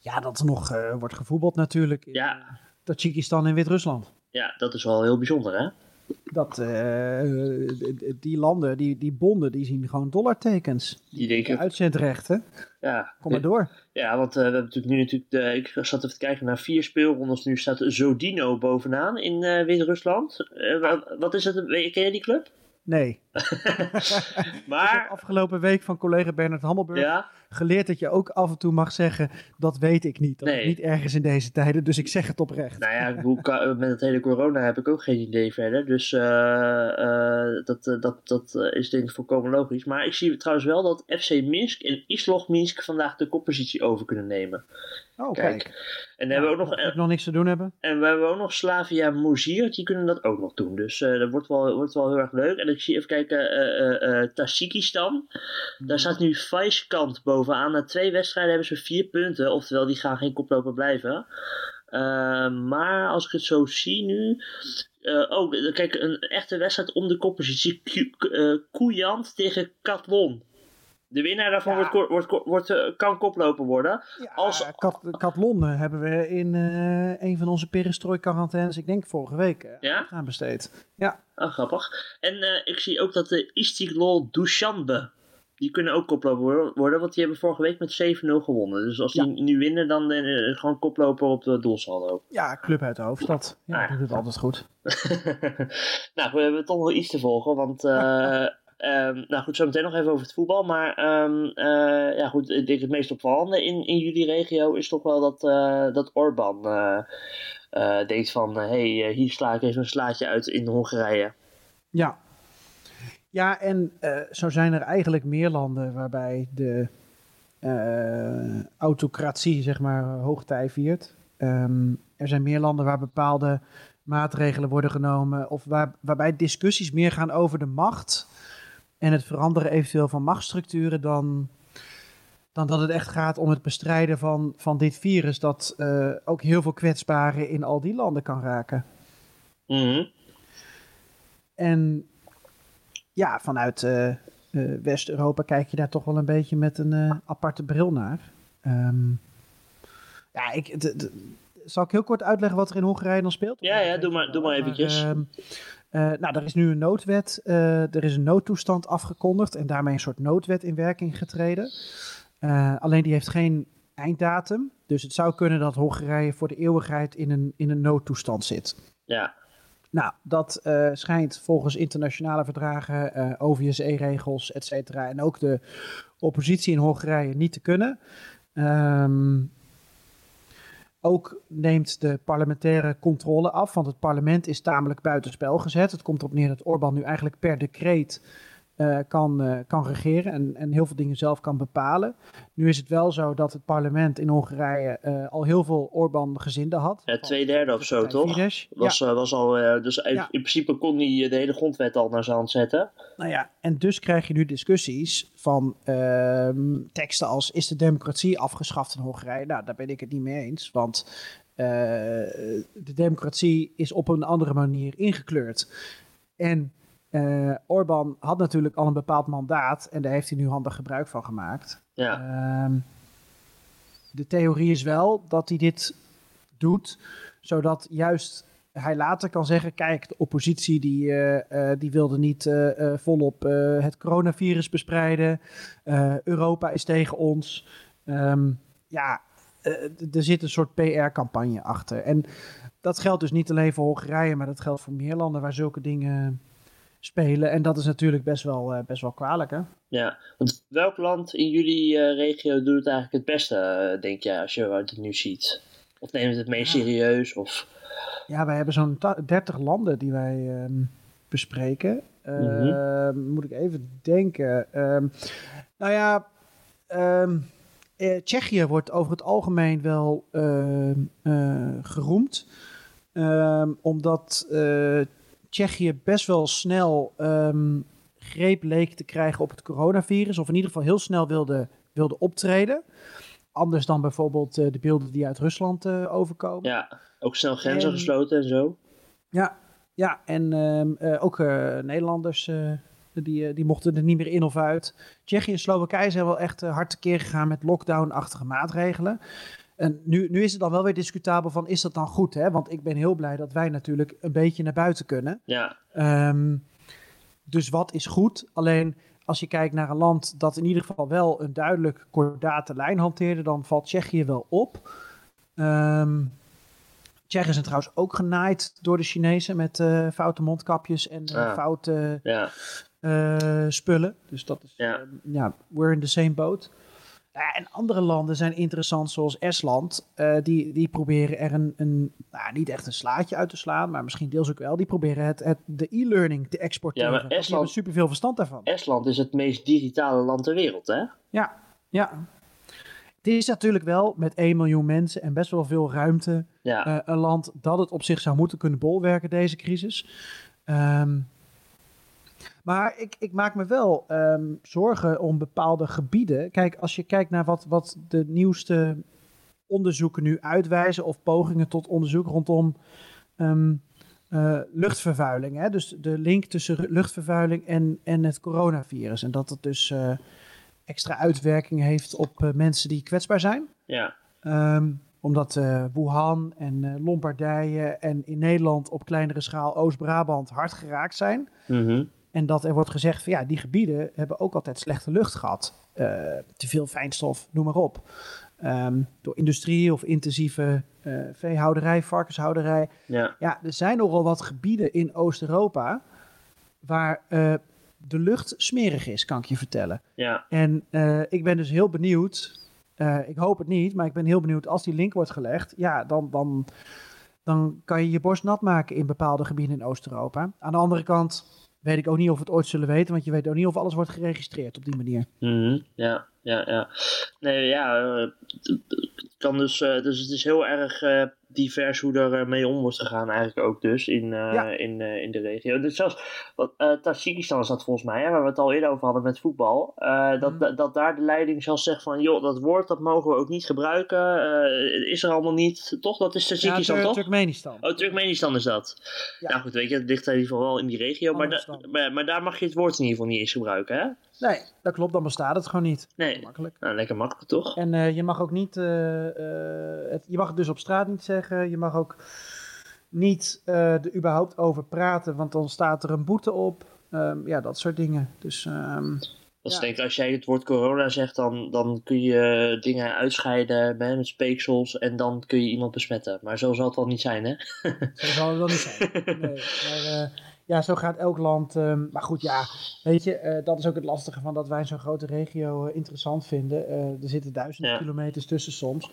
Ja, dat er nog wordt gevoetbald natuurlijk in ja. Tajikistan en Wit-Rusland. Ja, dat is wel heel bijzonder, hè? Dat die landen, die, die bonden, die zien gewoon dollartekens. Die denken... Uitzendrechten. Ja. Kom maar door. Ja, want uh, we hebben natuurlijk nu natuurlijk, ik zat even te kijken naar vier speelrondes. Nu staat Zodino bovenaan in uh, Wit-Rusland. Wat, wat, is het? Ken je die club? Nee. maar... afgelopen week van collega Bernard Hammelburg ja? Geleerd dat je ook af en toe mag zeggen, dat weet ik niet. Dat nee. niet ergens in deze tijden, dus ik zeg het oprecht. Nou ja, met het hele corona heb ik ook geen idee verder. Dus uh, uh, dat, uh, dat, dat is denk ik volkomen logisch. Maar ik zie trouwens wel dat FC Minsk en Islog Minsk vandaag de koppositie over kunnen nemen. Oh, kijk. En dan hebben we ook nog, en, nog niks te doen hebben. En we hebben ook nog Slavia Mozir, die kunnen dat ook nog doen. Dus dat wordt wel, wordt wel heel erg leuk. En ik zie even kijken, Tajikistan. Daar staat nu Vijskant bovenaan. Na twee wedstrijden hebben ze vier punten. Oftewel, die gaan geen koploper blijven. Uh, maar als ik het zo zie nu. Uh, oh, kijk, een echte wedstrijd om de koppositie. Uh, Koeiant tegen Katlon. De winnaar daarvan ja. wordt, wordt, wordt, wordt, kan koploper worden. Ja, als... Kat, Katlon hebben we in een van onze perestrooi-quarantaines, ik denk vorige week, ja? aan besteed. Ja. Oh, grappig. En ik zie ook dat de Istiklol Dushanbe die kunnen ook koploper worden, want die hebben vorige week met 7-0 gewonnen. Dus als die nu winnen, dan uh, gewoon koploper op de doelsaldo. Ja, club uit de hoofdstad. Ja, ah. doet het altijd goed. nou, we hebben toch nog iets te volgen, want... Uh, Um, nou goed, zo meteen nog even over het voetbal. Maar um, uh, ja, goed, ik denk het meest opvallende in, in jullie regio is toch wel dat, uh, dat Orbán uh, denkt van... hé, hey, hier sla ik even een slaatje uit in Hongarije. Ja, ja, en uh, zo zijn er eigenlijk meer landen waarbij de uh, autocratie, zeg maar, hoogtij viert. Um, er zijn meer landen waar bepaalde maatregelen worden genomen, of waar, waarbij discussies meer gaan over de macht en het veranderen eventueel van machtsstructuren dan, dan dat het echt gaat om het bestrijden van, van dit virus, dat uh, ook heel veel kwetsbaren in al die landen kan raken. Mm -hmm. En ja, vanuit uh, uh, West-Europa kijk je daar toch wel een beetje met een uh, aparte bril naar. Um, ja, ik, de, de, zal ik heel kort uitleggen wat er in Hongarije dan speelt? Ja, ja, doe maar, doe maar eventjes. Maar, uh, nou, er is nu een noodwet. er is een noodtoestand afgekondigd en daarmee een soort noodwet in werking getreden. alleen die heeft geen einddatum. Dus het zou kunnen dat Hongarije voor de eeuwigheid in een, in een noodtoestand zit. Ja. Nou, dat uh, schijnt volgens internationale verdragen, uh, OVSE-regels, et cetera, en ook de oppositie in Hongarije niet te kunnen. Um, ook neemt de parlementaire controle af, want het parlement is tamelijk buitenspel gezet. Het komt erop neer dat Orbán nu eigenlijk per decreet uh, kan, uh, kan regeren en, en heel veel dingen zelf kan bepalen. Nu is het wel zo dat het parlement in Hongarije uh, al heel veel Orbán-gezinden had. Ja, twee derde of zo, toch? Fidesz. Was, ja. was al, dus ja. in, principe kon hij de hele grondwet al naar zijn hand zetten. Nou ja, en dus krijg je nu discussies van ehm, teksten als is de democratie afgeschaft in Hongarije? Nou, daar ben ik het niet mee eens, want de democratie is op een andere manier ingekleurd. En uh, Orbán had natuurlijk al een bepaald mandaat en daar heeft hij nu handig gebruik van gemaakt. Ja. Uh, de theorie is wel dat hij dit doet, zodat juist hij later kan zeggen: kijk, de oppositie die, uh, die wilde niet volop het coronavirus bespreiden. Europa is tegen ons. Um, ja, er zit een soort PR-campagne achter. En dat geldt dus niet alleen voor Hongarije, maar dat geldt voor meer landen waar zulke dingen spelen. En dat is natuurlijk best wel, uh, best wel kwalijk, hè? Ja, want welk land in jullie uh, regio doet het eigenlijk het beste, uh, denk jij, als je het nu ziet? Of neemt het het meest Ja. serieus? Of... Ja, wij hebben zo'n ta- 30 landen die wij ehm, bespreken. Ehm, Moet ik even denken. Ehm, nou ja, eh, Tsjechië wordt over het algemeen wel eh, geroemd. Omdat eh, Tsjechië best wel snel ehm, greep leek te krijgen op het coronavirus. Of in ieder geval heel snel wilde, wilde optreden. Anders dan bijvoorbeeld eh, de beelden die uit Rusland eh, overkomen. Ja, ook snel grenzen En- gesloten en zo. Ja, ja en ehm, eh, ook Nederlanders die, die mochten er niet meer in of uit. Tsjechië en Slowakije zijn wel echt hard tekeer gegaan met lockdown-achtige maatregelen. En nu, nu is het dan wel weer discutabel van is dat dan goed? Hè? Want ik ben heel blij dat wij natuurlijk een beetje naar buiten kunnen. Ja, Ehm, dus wat is goed? Alleen als je kijkt naar een land dat in ieder geval wel een duidelijk kordate lijn hanteerde, dan valt Tsjechië wel op. Ehm Tsjechen zijn trouwens ook genaaid door de Chinezen met eh, foute mondkapjes en eh, Ah. foute ja, eh, spullen. Dus dat is, Ja. ja, we're in the same boat. Ja, en andere landen zijn interessant, zoals Estland. Eh, die, die proberen er een, een nou, niet echt een slaatje uit te slaan, maar misschien deels ook wel. Die proberen het, het, de e-learning te exporteren. Ja, maar Want Die Estland- hebben superveel verstand daarvan. Estland is het meest digitale land ter wereld, hè? Ja, ja. Het is natuurlijk wel met 1 miljoen mensen en best wel veel ruimte Ja, eh, een land dat het op zich zou moeten kunnen bolwerken, deze crisis. Ehm, maar ik, ik maak me wel ehm, zorgen om bepaalde gebieden. Kijk, als je kijkt naar wat, wat de nieuwste onderzoeken nu uitwijzen, of pogingen tot onderzoek rondom ehm, eh, luchtvervuiling. Hè? Dus de link tussen luchtvervuiling en, en het coronavirus. En dat het dus eh, extra uitwerking heeft op eh, mensen die kwetsbaar zijn. ja, Ehm, omdat Wuhan en Lombardije en in Nederland op kleinere schaal Oost-Brabant hard geraakt zijn. Mhm. En dat er wordt gezegd van ja, die gebieden hebben ook altijd slechte lucht gehad. Eh, te veel fijnstof, noem maar op. Ehm, door industrie of intensieve eh, veehouderij, varkenshouderij. ja, Ja, er zijn nogal wat gebieden in Oost-Europa waar eh, de lucht smerig is, kan ik je vertellen. ja, En ik ben dus heel benieuwd. ik hoop het niet, maar ik ben heel benieuwd als die link wordt gelegd. Ja, dan, dan, dan kan je je borst nat maken in bepaalde gebieden in Oost-Europa. Aan de andere kant weet ik ook niet of we het ooit zullen weten, want je weet ook niet of alles wordt geregistreerd op die manier. Mhm. ja, ja, ja. Nee, ja, eh, het kan dus, eh, dus het is heel erg eh, divers hoe er eh, mee om wordt gegaan eigenlijk ook dus in, eh, Ja. in, eh, in de regio. Dus zelfs, wat, eh Tajikistan is dat volgens mij, hè, waar we het al eerder over hadden met voetbal, eh, dat, Mhm. dat, dat daar de leiding zelfs zegt van, joh, dat woord dat mogen we ook niet gebruiken, eh, is er allemaal niet, toch? Dat is Tajikistan, Tur- toch? Turkmenistan. Oh, Turkmenistan is dat. Ja. Nou goed, weet je, het ligt in ieder geval wel in die regio, maar, da- maar, maar daar mag je het woord in ieder geval niet eens gebruiken, hè? Nee, dat klopt, dan bestaat het gewoon niet. Nee. Makkelijk. Nou, lekker makkelijk toch? En eh, je mag ook niet, eh, eh, het, je mag het dus op straat niet zeggen. Je mag ook niet er überhaupt over praten, want dan staat er een boete op. Ehm, ja, dat soort dingen. Dus ehm, Dat Ja. als jij het woord corona zegt, dan, dan kun je dingen uitscheiden hè, met speeksels en dan kun je iemand besmetten. Maar zo zal het wel niet zijn, hè? Zo zal het wel niet zijn. Nee, maar ja, zo gaat elk land. ehm, maar goed, ja, weet je, eh, dat is ook het lastige van dat wij zo'n grote regio eh, interessant vinden. Eh, er zitten duizenden Ja. kilometers tussen soms.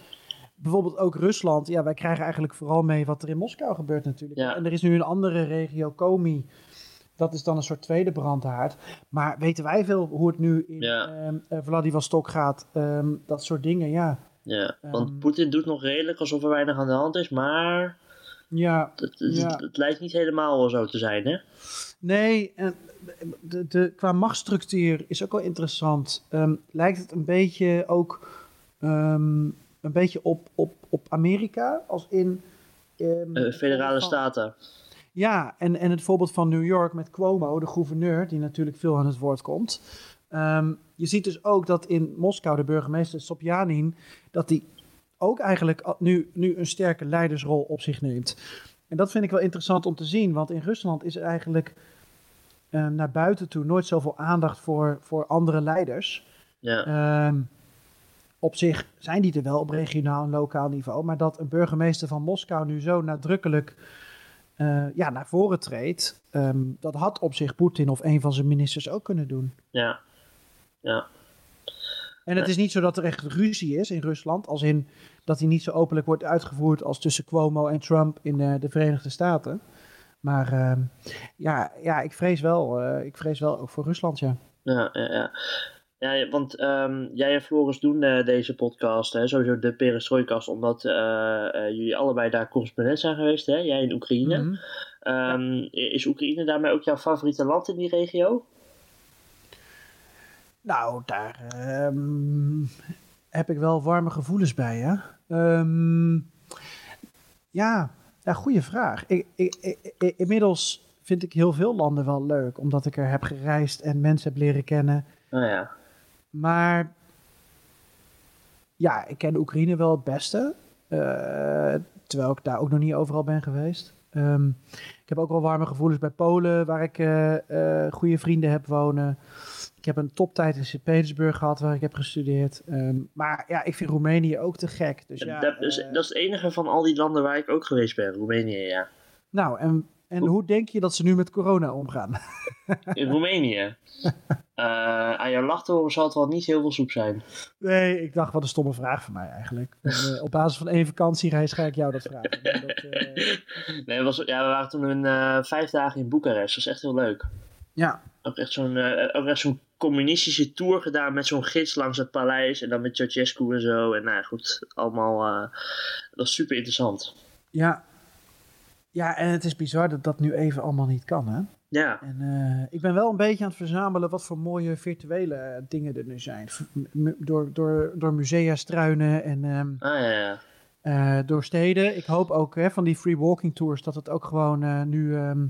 Bijvoorbeeld ook Rusland. Ja, wij krijgen eigenlijk vooral mee wat er in Moskou gebeurt natuurlijk. Ja. En er is nu een andere regio, Komi. Dat is dan een soort tweede brandhaard. Maar weten wij veel hoe het nu in Ja. ehm, eh, Vladivostok gaat? Ehm, dat soort dingen, ja. Ja, want. Poetin doet nog redelijk alsof er weinig aan de hand is, maar Ja, het, het, Ja. het lijkt niet helemaal zo te zijn, hè? Nee, en de, de, qua machtsstructuur is ook wel interessant. Ehm, lijkt het een beetje ook ehm, een beetje op, op, op Amerika, als in... ehm, Eh, federale staten. Ja, en, en het voorbeeld van New York met Cuomo, de gouverneur, die natuurlijk veel aan het woord komt. Je ziet dus ook dat in Moskou de burgemeester Sobjanin, dat die ook eigenlijk nu, nu een sterke leidersrol op zich neemt. En dat vind ik wel interessant om te zien, want in Rusland is er eigenlijk eh, naar buiten toe nooit zoveel aandacht voor, voor andere leiders. Ja, Ehm, op zich zijn die er wel op regionaal en lokaal niveau, maar dat een burgemeester van Moskou nu zo nadrukkelijk eh, ja, naar voren treedt, ehm, dat had op zich Poetin of een van zijn ministers ook kunnen doen. ja, ja. En het is niet zo dat er echt ruzie is in Rusland, als in dat hij niet zo openlijk wordt uitgevoerd als tussen Cuomo en Trump in eh, de Verenigde Staten. Maar ehm, ja, ja, ik vrees wel, eh, ik vrees wel ook voor Rusland, ja. Ja, ja, ja. Want ehm, jij en Floris doen eh, deze podcast, hè, sowieso de Perestroikast, omdat jullie allebei daar correspondent zijn geweest, hè? Jij in Oekraïne. Mhm. Ehm, Is Oekraïne daarmee ook jouw favoriete land in die regio? Nou, daar ehm, heb ik wel warme gevoelens bij, ja. Ehm, ja, ja, goede vraag. Ik, ik, ik- ik- inmiddels vind ik heel veel landen wel leuk, omdat ik er heb gereisd en mensen heb leren kennen. Nou ja, Maar ja, ik ken Oekraïne wel het beste, eh, terwijl ik daar ook nog niet overal ben geweest. Ehm, ik heb ook wel warme gevoelens bij Polen, waar ik eh, eh, goede vrienden heb wonen. Ik heb een toptijd in Sint-Petersburg gehad, waar ik heb gestudeerd. Ehm, maar ja, ik vind Roemenië ook te gek. Dus ja, dat, is, eh, dat is het enige van al die landen waar ik ook geweest ben, Roemenië, ja. Nou, en, en hoe denk je dat ze nu met corona omgaan? In Roemenië. Eh, aan jouw lachtoren zal het wel niet heel veel soep zijn. Nee, ik dacht, wat een stomme vraag van mij eigenlijk. En, eh, op basis van één vakantiereis ga ik jou dat vragen. Dat, eh, Nee, was, ja, we waren toen een, eh, vijf dagen in Boekarest. Dat was echt heel leuk. ja, Ook echt zo'n eh, ook echt zo'n communistische tour gedaan met zo'n gids langs het paleis. En dan met Ceausescu en zo. En nou goed, allemaal... eh, dat was super interessant. ja. Ja, en het is bizar dat dat nu even allemaal niet kan, hè? Ja, En eh, ik ben wel een beetje aan het verzamelen wat voor mooie virtuele eh, dingen er nu zijn. M- door, door, door musea struinen en ehm, ah ja, ja. door steden. Ik hoop ook hè, van die free walking tours dat het ook gewoon nu ehm,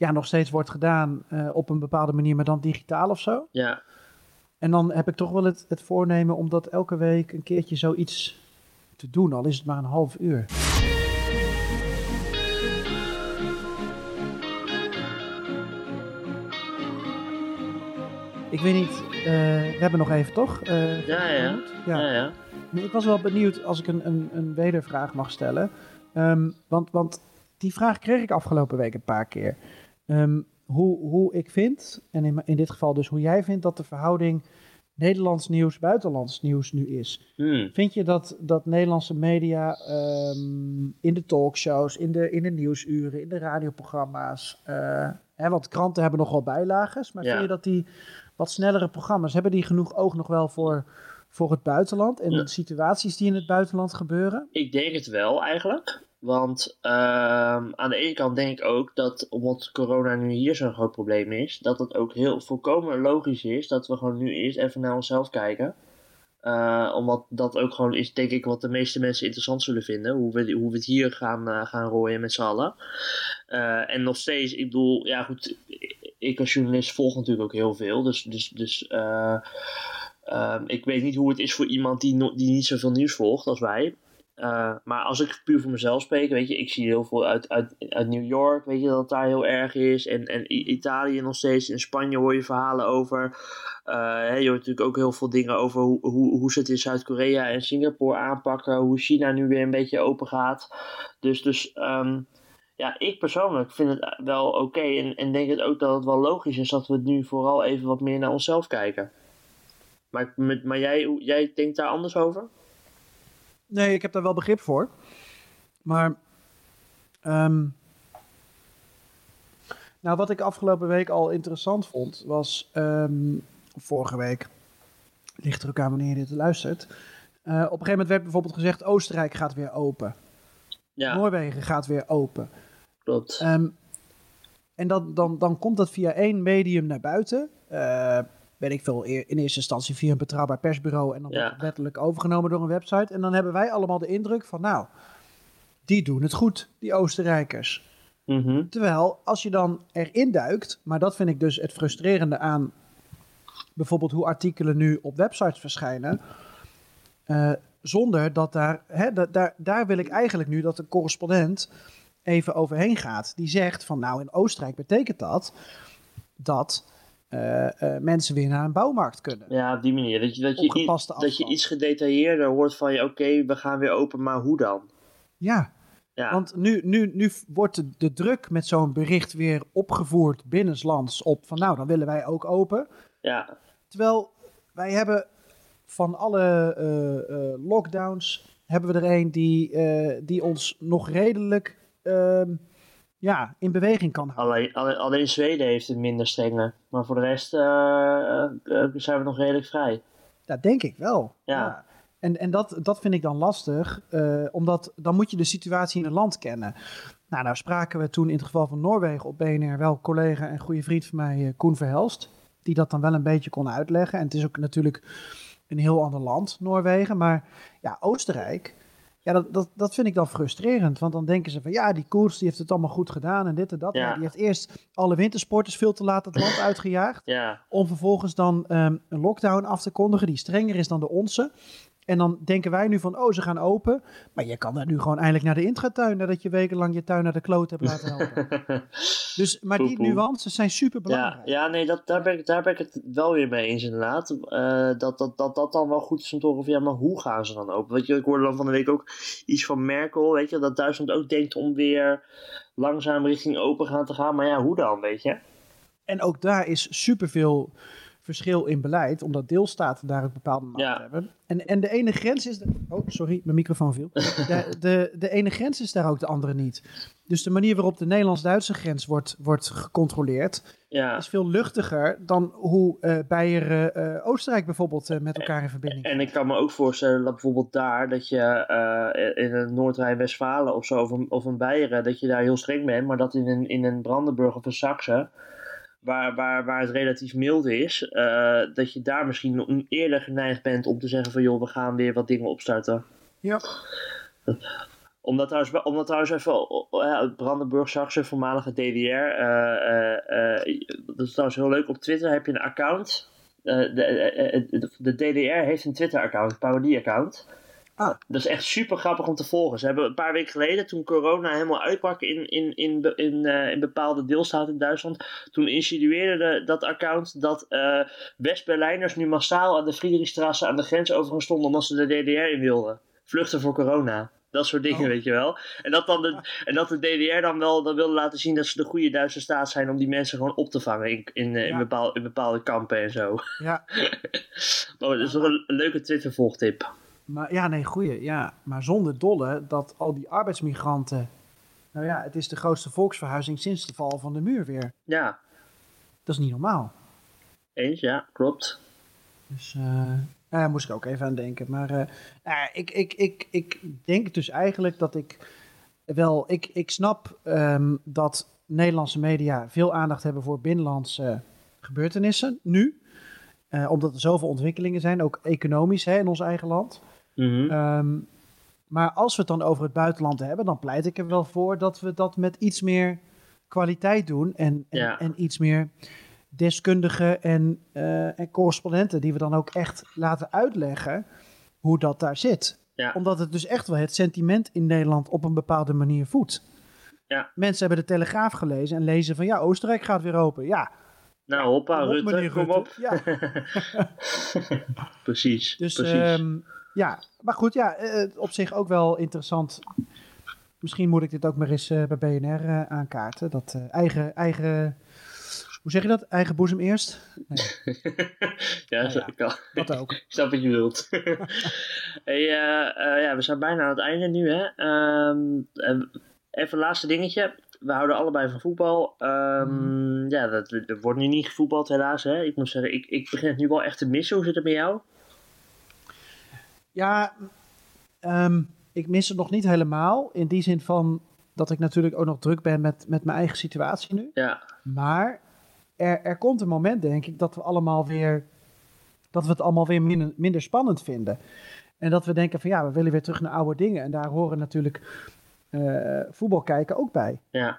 ja, nog steeds wordt gedaan eh, op een bepaalde manier, maar dan digitaal of zo. Ja, En dan heb ik toch wel het, het voornemen om dat elke week een keertje zoiets te doen, al is het maar een half uur. Ik weet niet, eh, we hebben nog even toch? Eh, Ja, ja. Ja. ja, ja. Nee, Ik was wel benieuwd als ik een, een, een wedervraag mag stellen. Ehm, want, want die vraag kreeg ik afgelopen week een paar keer. Ehm, hoe, hoe ik vind, en in, in dit geval dus hoe jij vindt, dat de verhouding Nederlands nieuws, buitenlands nieuws nu is. Hmm. Vind je dat, dat Nederlandse media ehm, in de talkshows, in de, in de nieuwsuren, in de radioprogramma's, eh, hè, want kranten hebben nogal bijlages, maar Ja. vind je dat die wat snellere programma's, hebben die genoeg oog nog wel voor, voor het buitenland en Ja. de situaties die in het buitenland gebeuren? Ik denk het wel eigenlijk. Want ehm, aan de ene kant denk ik ook dat, omdat corona nu hier zo'n groot probleem is, dat het ook heel volkomen logisch is dat we gewoon nu eerst even naar onszelf kijken. Eh, omdat dat ook gewoon is, denk ik, wat de meeste mensen interessant zullen vinden. Hoe we, hoe we het hier gaan, eh, gaan rooien met z'n allen. Eh, en nog steeds, ik bedoel, ja goed, ik als journalist volg natuurlijk ook heel veel. Dus, dus, dus eh, ehm, ik weet niet hoe het is voor iemand die, no- die niet zoveel nieuws volgt als wij. Eh, maar als ik puur voor mezelf spreek, weet je, ik zie heel veel uit, uit, uit New York, weet je, dat het daar heel erg is. En, en Italië nog steeds. In Spanje hoor je verhalen over. Uh, je hoort natuurlijk ook heel veel dingen over hoe, hoe, hoe ze het in Zuid-Korea en Singapore aanpakken. Hoe China nu weer een beetje open gaat. Dus, dus um, ja, ik persoonlijk vind het wel oké. en, en denk het ook dat het wel logisch is dat we nu vooral even wat meer naar onszelf kijken. Maar, maar jij, jij denkt daar anders over? Nee, ik heb daar wel begrip voor. Maar. Um, nou, wat ik afgelopen week al interessant vond, was. Um, vorige week. Ligt er ook aan wanneer je dit luistert. Uh, op een gegeven moment werd bijvoorbeeld gezegd: Oostenrijk gaat weer open. Ja. Noorwegen gaat weer open. Klopt. Um, en dan, dan, dan komt dat via één medium naar buiten. Uh, weet ik veel, in eerste instantie via een betrouwbaar persbureau en dan ja. letterlijk overgenomen door een website. En dan hebben wij allemaal de indruk van, nou, die doen het goed, die Oostenrijkers. Mm -hmm. Terwijl, als je dan erin duikt, maar dat vind ik dus het frustrerende aan bijvoorbeeld hoe artikelen nu op websites verschijnen, uh, zonder dat daar, hè, da daar, daar wil ik eigenlijk nu dat de correspondent even overheen gaat. Die zegt van, nou, in Oostenrijk betekent dat dat uh, uh, mensen weer naar een bouwmarkt kunnen. Ja, op die manier. Dat je, dat je, iets, dat je iets gedetailleerder hoort van je, oké, we gaan weer open, maar hoe dan? Ja, ja. want nu, nu, nu wordt de, de druk met zo'n bericht weer opgevoerd binnenslands op van nou, dan willen wij ook open. Ja. Terwijl wij hebben van alle uh, lockdowns, hebben we er een die, die ons nog redelijk ehm, ja, in beweging kan houden. Alleen, alleen, alleen Zweden heeft het minder strenge. Maar voor de rest uh, uh, zijn we nog redelijk vrij. Dat denk ik wel. Ja. ja. En, en dat, dat vind ik dan lastig, uh, omdat dan moet je de situatie in het land kennen. Nou, nou spraken we toen in het geval van Noorwegen op BNR wel collega en goede vriend van mij, Koen Verhelst. Die dat dan wel een beetje kon uitleggen. En het is ook natuurlijk een heel ander land, Noorwegen. Maar ja, Oostenrijk ja, dat, dat, dat vind ik dan frustrerend. Want dan denken ze van ja, die koers die heeft het allemaal goed gedaan en dit en dat. Ja. die heeft eerst alle wintersporters veel te laat het land uitgejaagd. Ja. Om vervolgens dan um, een lockdown af te kondigen die strenger is dan de onze. En dan denken wij nu van, oh, ze gaan open. Maar je kan daar nu gewoon eindelijk naar de intratuin... nadat je wekenlang je tuin naar de kloot hebt laten helpen. dus, maar die nuances zijn super belangrijk. Ja, ja nee, dat, daar, ben ik, daar ben ik het wel weer mee eens inderdaad. Uh, dat, dat, dat dat dan wel goed is om te horen van, ja, maar hoe gaan ze dan open? Weet je, ik hoorde dan van de week ook iets van Merkel, weet je... dat Duitsland ook denkt om weer langzaam richting open gaan te gaan. Maar ja, hoe dan, weet je? En ook daar is superveel verschil in beleid, omdat deelstaten daar een bepaalde macht ja. hebben. En, en de ene grens is. De, oh, sorry, mijn microfoon viel. De, de, de ene grens is daar ook de andere niet. Dus de manier waarop de Nederlands-Duitse grens wordt, wordt gecontroleerd. Ja. is veel luchtiger dan hoe uh, Beieren uh, Oostenrijk bijvoorbeeld uh, met elkaar in verbinding En ik kan me ook voorstellen dat bijvoorbeeld daar, dat je in een Noord-Rijn-Westfalen of zo, of een, of een Beieren, dat je daar heel streng bent, maar dat in een, in een Brandenburg of een Saxe waar, waar, waar het relatief mild is, uh, dat je daar misschien eerder geneigd bent om te zeggen van joh, we gaan weer wat dingen opstarten. Ja. Omdat trouwens, omdat trouwens even, uh, Brandenburg, Saxe, voormalige DDR, uh, dat is trouwens heel leuk, op Twitter heb je een account. De, de, de, DDR heeft een Twitter-account, een parodie-account. Ah. Dat is echt super grappig om te volgen. Ze hebben een paar weken geleden, toen corona helemaal uitbrak in, in, in, in, uh, in bepaalde deelstaten in Duitsland, toen insinueerde dat account dat uh, West-Berlijners nu massaal aan de Friedrichstraße aan de grens over stonden omdat ze de DDR in wilden. Vluchten voor corona. Dat soort dingen, oh. weet je wel. En dat, dan de, en dat de DDR dan wel dan wilde laten zien dat ze de goede Duitse staat zijn om die mensen gewoon op te vangen in, in, uh, ja. in, bepaalde, in bepaalde kampen en zo. Ja. maar dat is nog een, een leuke Twitter-volgtip. Maar ja, nee, goeie. Ja. Maar zonder dolle dat al die arbeidsmigranten. Nou ja, het is de grootste volksverhuizing sinds de val van de muur weer. Ja. Dat is niet normaal. Eens, ja, klopt. Dus uh, daar moest ik ook even aan denken. Maar uh, uh, ik, ik, ik, ik denk dus eigenlijk dat ik wel. Ik, ik snap um, dat Nederlandse media veel aandacht hebben voor binnenlandse gebeurtenissen nu. omdat er zoveel ontwikkelingen zijn, ook economisch hè, in ons eigen land. Mm -hmm. um, maar als we het dan over het buitenland hebben, dan pleit ik er wel voor dat we dat met iets meer kwaliteit doen. En, en, ja. en iets meer deskundigen en, uh, en correspondenten die we dan ook echt laten uitleggen hoe dat daar zit. Ja. Omdat het dus echt wel het sentiment in Nederland op een bepaalde manier voedt. Ja. Mensen hebben de Telegraaf gelezen en lezen van ja, Oostenrijk gaat weer open. Ja, Nou, hoppa, op, Rutte, kom op. Ja. precies, Dus precies. ehm, ja, maar goed, ja, eh, op zich ook wel interessant. Misschien moet ik dit ook maar eens eh, bij BNR eh, aankaarten. Dat eh, eigen, eigen, hoe zeg je dat? Eigen boezem eerst? Nee, ja, Nou zo- ja. ik kan- dat ook. ik snap wat je bedoelt. hey, eh, eh, ja, we zijn bijna aan het einde nu, hè. Ehm, en even een laatste dingetje. We houden allebei van voetbal. Ehm, Ja, dat, er wordt nu niet gevoetbald helaas, hè. Ik moet zeggen, ik, ik begin het nu wel echt te missen. Hoe zit het met jou? Ja, ehm, ik mis het nog niet helemaal. In die zin van dat ik natuurlijk ook nog druk ben met, met mijn eigen situatie nu. Ja, Maar er, er komt een moment, denk ik, dat we allemaal weer. dat we het allemaal weer minder, minder spannend vinden. En dat we denken van ja, we willen weer terug naar oude dingen. En daar horen natuurlijk eh, voetbal kijken ook bij. ja.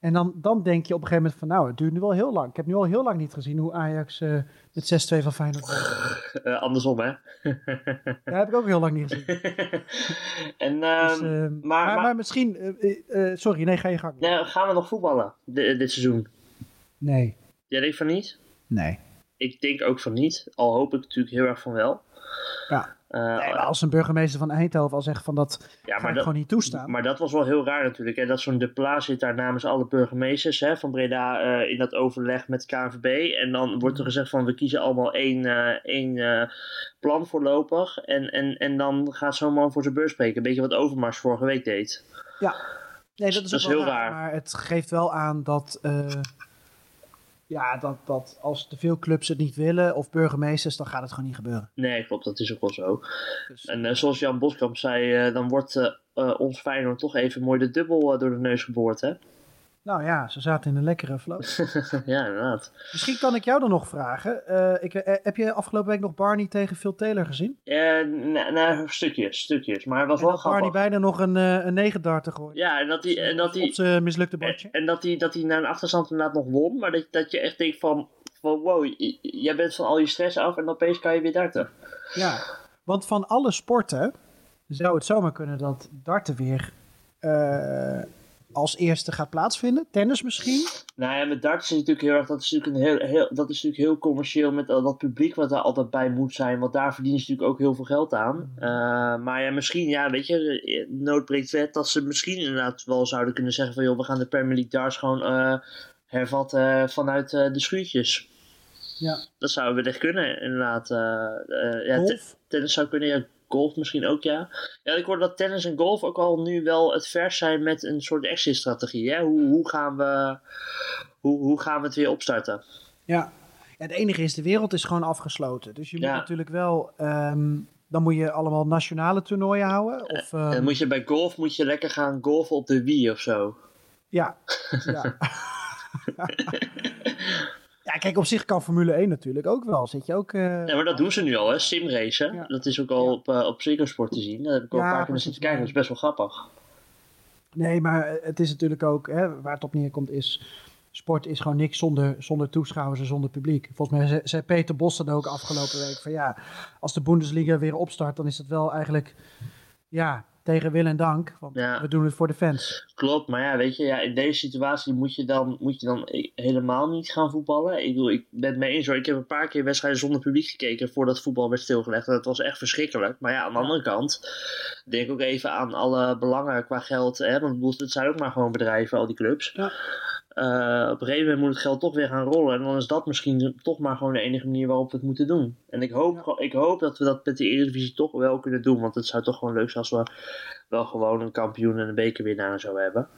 En dan, dan denk je op een gegeven moment van nou, het duurt nu wel heel lang. Ik heb nu al heel lang niet gezien hoe Ajax eh, met 6-2 van Feyenoord won. Eh, andersom, hè. Dat heb ik ook heel lang niet gezien. en Dus, ehm, eh, maar- maar, maar, maar- misschien, eh, eh, eh, sorry, nee, ga je gang. nou, gaan we nog voetballen di- dit seizoen? Nee. Jij denkt van niet? Nee. Ik denk ook van niet. Al hoop ik natuurlijk heel erg van wel. Ja. Eh, Nee, maar als een burgemeester van Eindhoven al zegt van dat ja, ga maar ik dat, gewoon niet toestaan. Maar dat was wel heel raar natuurlijk. Hè? Dat zo'n De Pla zit daar namens alle burgemeesters hè, van Breda eh, in dat overleg met KNVB. En dan wordt er gezegd van we kiezen allemaal één, eh, één plan voorlopig. En, en, en dan gaat zo'n man voor zijn beurs spreken. Een beetje wat Overmars vorige week deed. Ja, nee, dat is, Dat ook is heel raar. Maar het geeft wel aan dat, ja, dat, dat als te veel clubs het niet willen of burgemeesters, dan gaat het gewoon niet gebeuren. Nee, klopt. Dat is ook wel zo. Dus, En eh, zoals Jan Boskamp zei, eh, dan wordt eh, ons Feyenoord toch even mooi de dubbel door de neus geboord. Hè? Nou ja, ze zaten in een lekkere flow. ja, inderdaad. Misschien kan ik jou dan nog vragen. eh, ik, eh, heb je afgelopen week nog Barney tegen Phil Taylor gezien? Eh, nou, nou, stukjes, stukjes. Maar het was En wel dat Barney bijna nog een, een negendarter gooit. Ja, en dat hij... En dat hij Op zijn mislukte bordje. en dat hij dat hij na een achterstand inderdaad nog won, maar dat, dat je echt denkt van, van wow, jij bent van al je stress af en opeens kan je weer darten. Ja, want van alle sporten zou het zomaar kunnen dat darten weer als eerste gaat plaatsvinden. Tennis misschien. Nou ja, met darts is natuurlijk heel erg, dat is natuurlijk, een heel, heel, dat is natuurlijk heel commercieel met al dat publiek wat daar altijd bij moet zijn, want daar verdienen ze natuurlijk ook heel veel geld aan. Eh, maar ja, misschien, ja, weet je, eh, nood breekt wet, dat ze misschien inderdaad wel zouden kunnen zeggen van, joh, we gaan de Premier League darts gewoon eh, hervatten vanuit eh, de schuurtjes. Ja. Dat zou wellicht kunnen, inderdaad. eh, eh, ja, tennis zou kunnen, ja, golf misschien ook, ja. Ja, ik hoor dat tennis en golf ook al nu wel het vers zijn met een soort exit-strategie. Hè? Hoe, hoe, gaan we, hoe, hoe gaan we het weer opstarten? Ja. ja, het enige is, de wereld is gewoon afgesloten. Dus je moet Ja. natuurlijk wel, ehm, dan moet je allemaal nationale toernooien houden. Of, En ehm, dan moet je bij golf moet je lekker gaan golfen op de Wii of zo. Ja. ja. ja, kijk, op zich kan Formule 1 natuurlijk ook wel. Zit je ook... eh, Ja, maar dat doen ze nu al, hè? Simracen. Ja. Dat is ook al Ja. op, uh, op Sport te zien. Daar heb ik al een paar keer zitten kijken. Dat is best wel grappig. Nee, maar het is natuurlijk ook, hè, waar het op neerkomt is, sport is gewoon niks zonder, zonder toeschouwers en zonder publiek. Volgens mij zei, zei Peter Bos dan ook afgelopen week van ja, als de Bundesliga weer opstart, dan is het wel eigenlijk, ja, tegen wil en dank. Want Ja. we doen het voor de fans. Klopt, maar ja, weet je, ja, in deze situatie moet je dan, moet je dan helemaal niet gaan voetballen. Ik bedoel, ik ben het mee eens hoor. Ik heb een paar keer wedstrijden zonder publiek gekeken voordat voetbal werd stilgelegd. En dat was echt verschrikkelijk. Maar ja, aan de andere kant, denk ook even aan alle belangen qua geld. Hè? Want het zijn ook maar gewoon bedrijven, al die clubs. Ja. Eh, op een gegeven moment moet het geld toch weer gaan rollen. En dan is dat misschien toch maar gewoon de enige manier waarop we het moeten doen. En ik hoop, ik hoop dat we dat met de Eredivisie toch wel kunnen doen. Want het zou toch gewoon leuk zijn als we wel gewoon een kampioen en een bekerwinnaar en zo hebben.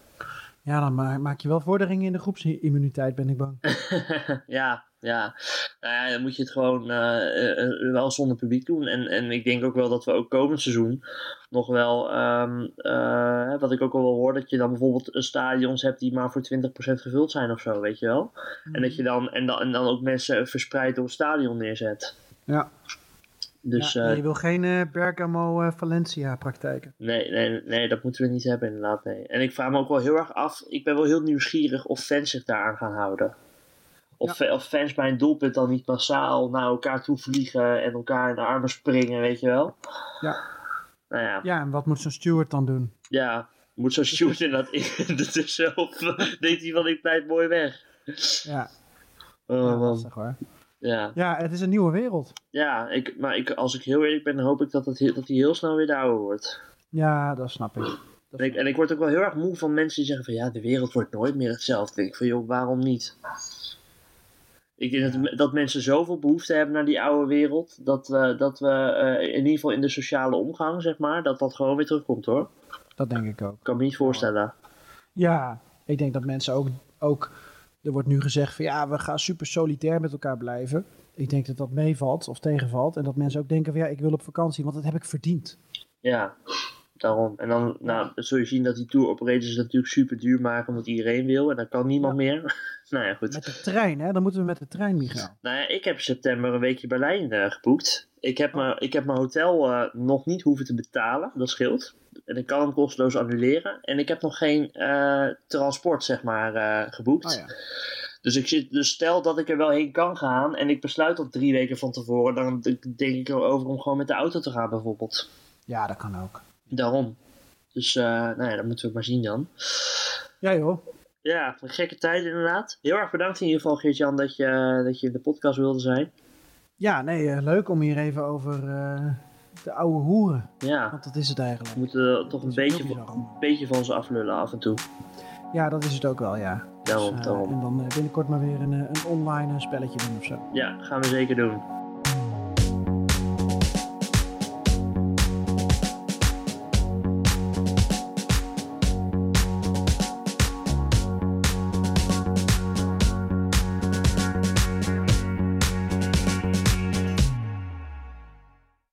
Ja, dan ma- maak je wel vorderingen in de groepsimmuniteit, ben ik bang. ja, ja. Nou ja, dan moet je het gewoon eh, eh, wel zonder publiek doen. En, en ik denk ook wel dat we ook komend seizoen nog wel, ehm, eh, wat ik ook al wel hoor, dat je dan bijvoorbeeld stadions hebt die maar voor 20% gevuld zijn of zo, weet je wel. En dat je dan, en dan, en dan ook mensen verspreid door het stadion neerzet. Ja, Dus ja, eh, je wil geen eh, Bergamo-Valencia praktijken. nee, nee, nee, dat moeten we niet hebben inderdaad, nee. En ik vraag me ook wel heel erg af, ik ben wel heel nieuwsgierig of fans zich daaraan gaan houden. Of, of fans bij een doelpunt dan niet massaal naar elkaar toe vliegen en elkaar in de armen springen, weet je wel. Ja. Nou ja, Ja, en wat moet zo'n steward dan doen? ja moet zo'n steward inderdaad in ertussen of denkt hij van ik pleit mooi weg. Ja, Oh, ja man. lastig hoor. Ja, Ja, het is een nieuwe wereld. ja ik, maar ik, als ik heel eerlijk ben, dan hoop ik dat, het, he- dat hij heel snel weer de oude wordt. Ja, dat snap ik. Dat En ik, en ik word ook wel heel erg moe van mensen die zeggen van ja, de wereld wordt nooit meer hetzelfde. Ik denk van joh, waarom niet? Ik denk dat, dat mensen zoveel behoefte hebben naar die oude wereld, dat we, dat we eh, in ieder geval in de sociale omgang, zeg maar, dat dat gewoon weer terugkomt hoor. dat denk ik ook. Ik kan me niet voorstellen. Ja, ik denk dat mensen ook, ook... Er wordt nu gezegd van ja, we gaan super solitair met elkaar blijven. Ik denk dat dat meevalt of tegenvalt. En dat mensen ook denken van ja, ik wil op vakantie, want dat heb ik verdiend. Ja, daarom. En dan nou, zul je zien dat die tour operators het natuurlijk super duur maken, omdat iedereen wil en dan kan niemand meer. nou ja, goed. Met de trein, hè? Dan moeten we met de trein, Michael. Nou ja, ik heb september een weekje Berlijn eh, geboekt. Ik heb, me, ik heb mijn hotel eh, nog niet hoeven te betalen, dat scheelt. En ik kan hem kosteloos annuleren. En ik heb nog geen eh, transport, zeg maar, eh, geboekt. Oh ja. Dus, ik zit, dus stel dat ik er wel heen kan gaan en ik besluit dat drie weken van tevoren, dan denk ik erover om gewoon met de auto te gaan bijvoorbeeld. ja, dat kan ook. Daarom. Dus nou ja, dat moeten we maar zien dan. Ja joh. Ja, een gekke tijd inderdaad. Heel erg bedankt in ieder geval Geert-Jan dat je, dat je in de podcast wilde zijn. Ja, nee, eh, leuk om hier even over eh, de oude hoeren. Ja, Want dat is het eigenlijk. we moeten toch een beetje, een beetje van ze aflullen af en toe. Ja, dat is het ook wel, ja. Daarom, Dus, eh, daarom. En dan eh, binnenkort maar weer een, eh, een online eh, spelletje doen of zo. Ja, gaan we zeker doen.